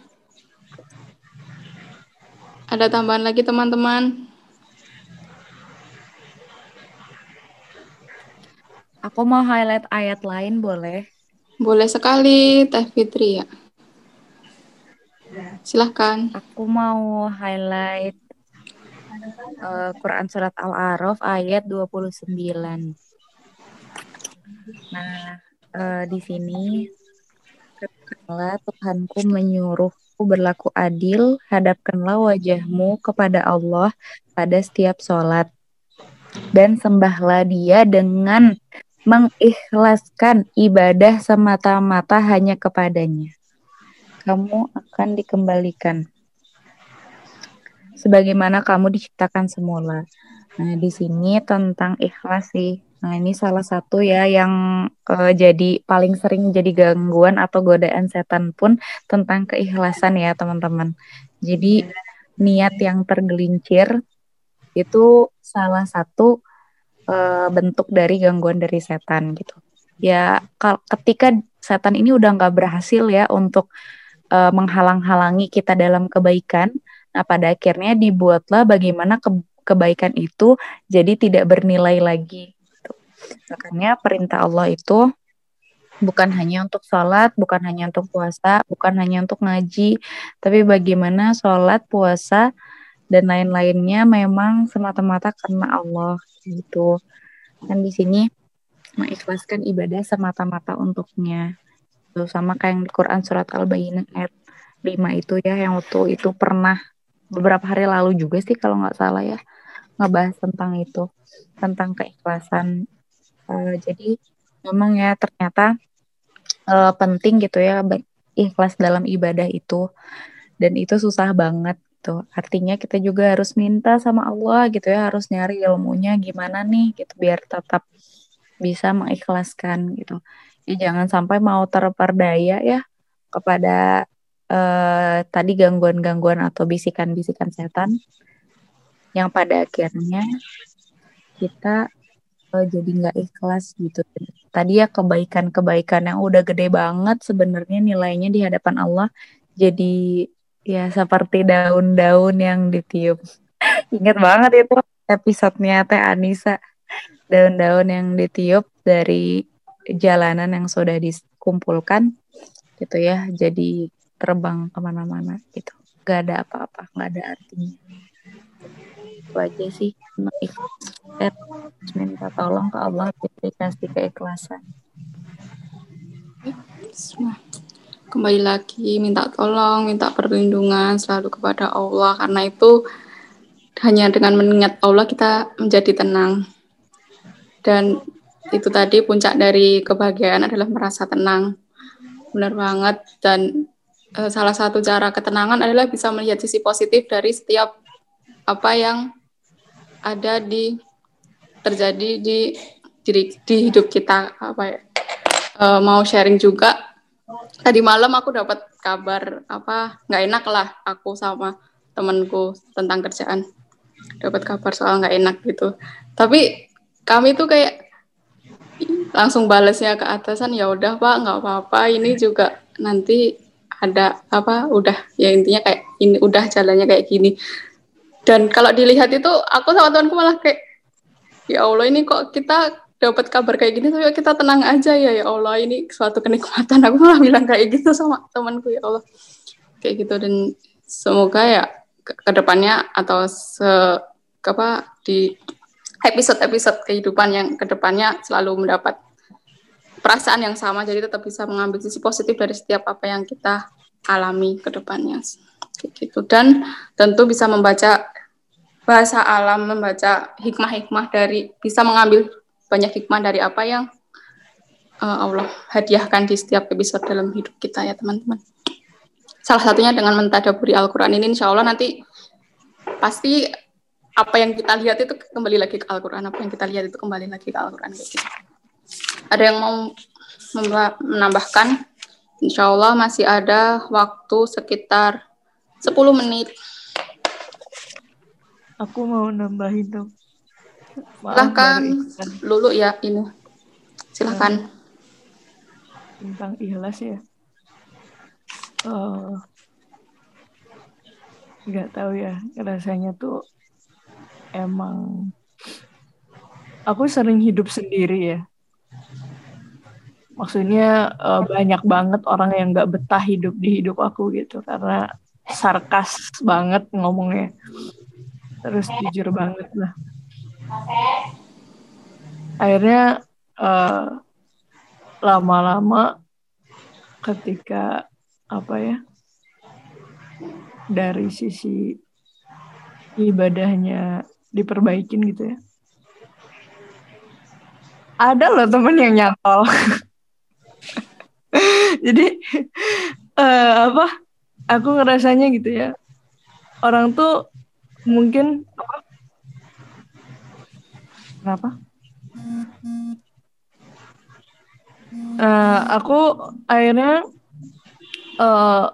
Ada tambahan lagi teman-teman? Aku mau highlight ayat lain boleh? boleh sekali Teh Fitri ya. Silahkan. Aku mau highlight eh, Quran Surat Al-A'raf ayat 29. Nah, eh, di sini katakanlah Tuhanku menyuruhku berlaku adil, hadapkanlah wajahmu kepada Allah pada setiap sholat. Dan sembahlah dia dengan mengikhlaskan ibadah semata-mata hanya kepadanya. Kamu akan dikembalikan sebagaimana kamu diciptakan semula. Nah, di sini tentang ikhlas sih. Nah, ini salah satu ya yang eh, jadi paling sering jadi gangguan atau godaan setan pun tentang keikhlasan ya, teman-teman. Jadi niat yang tergelincir itu salah satu eh, bentuk dari gangguan dari setan gitu. ya ketika setan ini udah nggak berhasil ya untuk eh, menghalang-halangi kita dalam kebaikan, nah pada akhirnya dibuatlah bagaimana ke- kebaikan itu jadi tidak bernilai lagi. gitu. Makanya perintah Allah itu bukan hanya untuk sholat, bukan hanya untuk puasa, bukan hanya untuk ngaji, tapi bagaimana sholat, puasa, dan lain-lainnya memang semata-mata karena Allah gitu. Dan di sini mengikhlaskan ibadah semata-mata untuknya. Tuh, sama kayak di Quran surat Al-Baqarah ayat 5 itu ya yang waktu itu pernah beberapa hari lalu juga sih kalau nggak salah ya ngebahas tentang itu tentang keikhlasan. Eh, jadi memang ya ternyata eh, penting gitu ya ikhlas dalam ibadah itu dan itu susah banget gitu. Artinya kita juga harus minta sama Allah gitu ya, harus nyari ilmunya gimana nih gitu biar tetap bisa mengikhlaskan gitu. Ya jangan sampai mau terperdaya ya kepada eh, tadi gangguan-gangguan atau bisikan-bisikan setan yang pada akhirnya kita eh, jadi nggak ikhlas gitu. Tadi ya kebaikan-kebaikan yang udah gede banget sebenarnya nilainya di hadapan Allah jadi ya seperti daun-daun yang ditiup. [laughs] Ingat banget itu episodenya Teh Anissa. Daun-daun yang ditiup dari jalanan yang sudah dikumpulkan gitu ya. Jadi terbang ke mana-mana gitu. Gak ada apa-apa, gak ada artinya. Itu aja sih. Mengikhlaskan, terus minta tolong ke Allah dikasih keikhlasan. Kembali lagi minta tolong, minta perlindungan selalu kepada Allah karena itu hanya dengan mengingat Allah kita menjadi tenang. Dan itu tadi puncak dari kebahagiaan adalah merasa tenang. Benar banget dan eh, salah satu cara ketenangan adalah bisa melihat sisi positif dari setiap apa yang ada di terjadi di diri di hidup kita. Apa ya? Eh, mau sharing juga tadi malam aku dapat kabar apa nggak enak lah aku sama temanku tentang kerjaan. Dapat kabar soal nggak enak gitu. Tapi kami tuh kayak langsung balesnya ke atasan ya udah pak nggak apa-apa. Ini juga nanti ada apa udah ya intinya kayak ini udah jalannya kayak gini. Dan kalau dilihat itu aku sama temanku malah kayak ya Allah ini kok kita dapat kabar kayak gini tapi kita tenang aja ya? Ya Allah ini suatu kenikmatan. Aku malah bilang kayak gitu sama temanku ya Allah. Kayak gitu dan semoga ya ke ke depannya atau se apa di episode-episode kehidupan yang ke depannya selalu mendapat perasaan yang sama jadi tetap bisa mengambil sisi positif dari setiap apa yang kita alami ke depannya kayak gitu dan tentu bisa membaca bahasa alam membaca hikmah-hikmah dari bisa mengambil banyak hikmah dari apa yang uh, Allah hadiahkan di setiap episode dalam hidup kita ya teman-teman. Salah satunya dengan mentadaburi Al-Quran ini insya Allah nanti pasti apa yang kita lihat itu kembali lagi ke Al-Quran, apa yang kita lihat itu kembali lagi ke Al-Quran. Gitu. Ada yang mau menambahkan? Insya Allah masih ada waktu sekitar 10 menit. Aku mau nambahin dong. Maaf, Silahkan. Lulu ya ini. Silahkan. tentang ikhlas ya. Eh, nggak tahu ya rasanya tuh emang aku sering hidup sendiri ya. Maksudnya eh, banyak banget orang yang nggak betah hidup di hidup aku gitu karena sarkas banget ngomongnya. Terus jujur banget lah. Akhirnya eh, lama-lama ketika apa ya dari sisi ibadahnya diperbaikin gitu ya ada loh temen yang nyantol [laughs] jadi [laughs] eh, apa aku ngerasanya gitu ya orang tuh mungkin apa kenapa Eh, aku akhirnya eh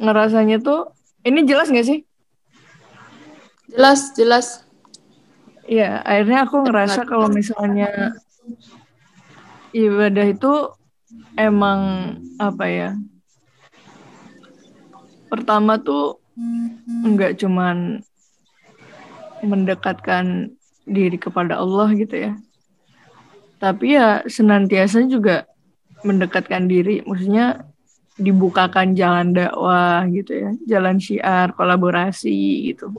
ngerasanya tuh ini jelas nggak sih? Jelas, jelas. Iya, akhirnya aku ngerasa kalau misalnya ibadah itu emang apa ya? Pertama tuh nggak cuman mendekatkan diri kepada Allah gitu ya. Tapi ya senantiasa juga mendekatkan diri, maksudnya dibukakan jalan dakwah gitu ya, jalan syiar, kolaborasi gitu.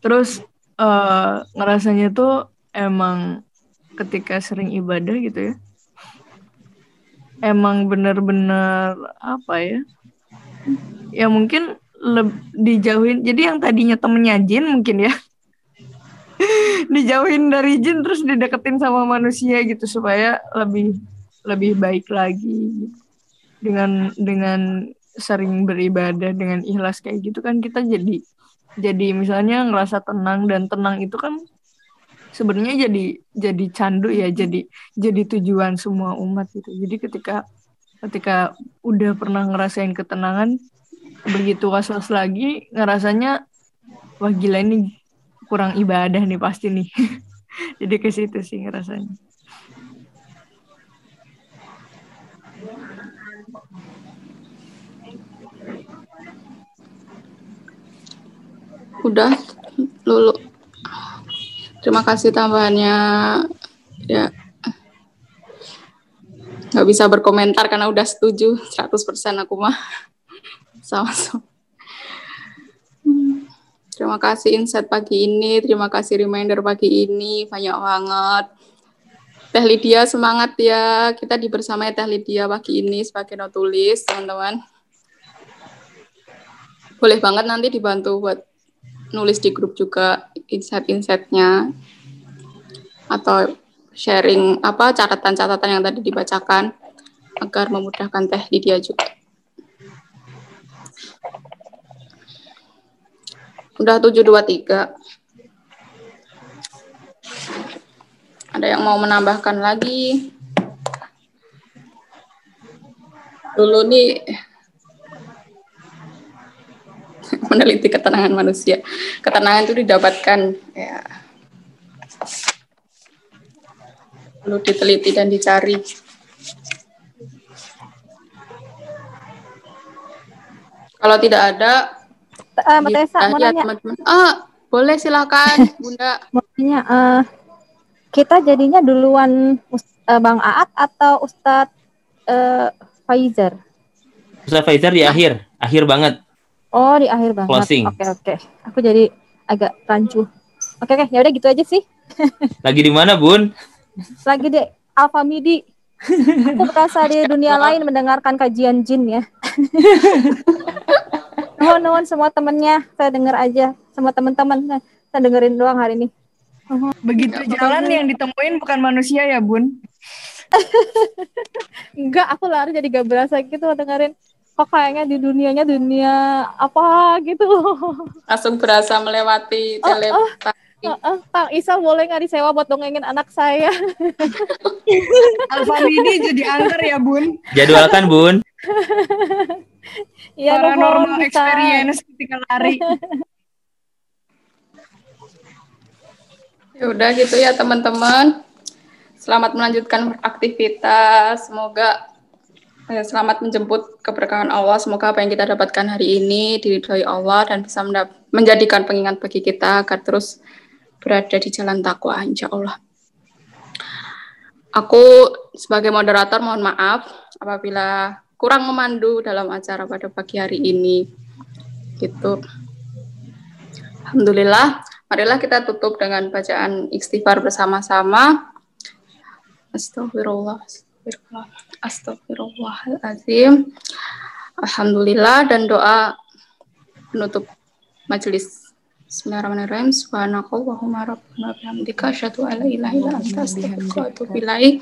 Terus eh, ngerasanya tuh emang ketika sering ibadah gitu ya, emang bener-bener apa ya? Ya mungkin dijauhin. Jadi yang tadinya temennya jin mungkin ya, [laughs] dijauhin dari jin terus dideketin sama manusia gitu supaya lebih lebih baik lagi dengan dengan sering beribadah dengan ikhlas kayak gitu kan kita jadi jadi misalnya ngerasa tenang dan tenang itu kan sebenarnya jadi jadi candu ya jadi jadi tujuan semua umat gitu. Jadi ketika ketika udah pernah ngerasain ketenangan begitu was-was lagi ngerasanya wah gila ini kurang ibadah nih pasti nih. [laughs] Jadi ke situ sih ngerasanya. Udah, Lulu. Terima kasih tambahannya. Ya. Nggak bisa berkomentar karena udah setuju 100% aku mah. [laughs] Hmm. Terima kasih insight pagi ini, terima kasih reminder pagi ini, banyak banget. Teh Lydia semangat ya, kita dibersamai Teh Lydia pagi ini sebagai notulis, teman-teman. Boleh banget nanti dibantu buat nulis di grup juga insight-insightnya atau sharing apa catatan-catatan yang tadi dibacakan agar memudahkan Teh Lydia juga. Udah 723. Ada yang mau menambahkan lagi? Dulu nih [laughs] meneliti ketenangan manusia. Ketenangan itu didapatkan ya perlu diteliti dan dicari. Kalau tidak ada, Eh, Mbak Tessa, mau ya nanya. teman-teman. Ah, boleh silakan, Bunda. [laughs] Mau nanya, eh, kita jadinya duluan eh, Bang Aat atau Ustadz eh, Faizar? Ustaz Faizar di akhir, akhir banget. Oh, di akhir banget. Closing. Oke, oke. Aku jadi agak rancu. Oke, oke. Ya udah gitu aja sih. [laughs] Lagi di mana, Bun? Lagi di Alfa Midi. Aku berasa di dunia lain mendengarkan kajian jin ya. [laughs] Nuhun-nuhun semua temennya, saya dengar aja. Semua teman-teman, saya- saya dengerin doang hari ini. begitu jalan yang ditemuin bukan manusia ya bun [laughs] Enggak, aku lari jadi gak berasa gitu dengerin. Kok kayaknya di dunianya dunia apa gitu. [laughs] Langsung berasa melewati Oh, telepati. Heeh, Kang Isal boleh nggak disewa buat dongengin anak saya? [laughs] Alfa Midi jadi angker ya bun Jadwalkan, Bun. Iya, paranormal bisa. experience ketika lari Ya udah gitu ya teman-teman. Selamat melanjutkan aktivitas. Semoga selamat menjemput keberkahan Allah. Semoga apa yang kita dapatkan hari ini diridhoi Allah dan bisa menjadikan pengingat bagi kita agar terus berada di jalan takwa insya Allah. Aku sebagai moderator mohon maaf apabila kurang memandu dalam acara pada pagi hari ini. Gitu. Alhamdulillah, marilah kita tutup dengan bacaan istighfar bersama-sama. Astagfirullah, astagfirullah, astagfirullahaladzim. Alhamdulillah dan doa penutup majelis. Bismillahirrahmanirrahim. Subhanakallahumma rabbana bihamdika asyhadu an la ilaha illa anta astaghfiruka wa atubu ilaik.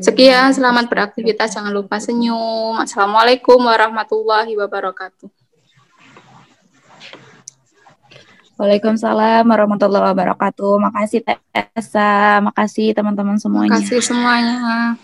Sekian, selamat beraktivitas. Jangan lupa senyum. Assalamualaikum warahmatullahi wabarakatuh. Waalaikumsalam warahmatullahi wabarakatuh. Makasih Tessa, makasih teman-teman semuanya. kasih semuanya.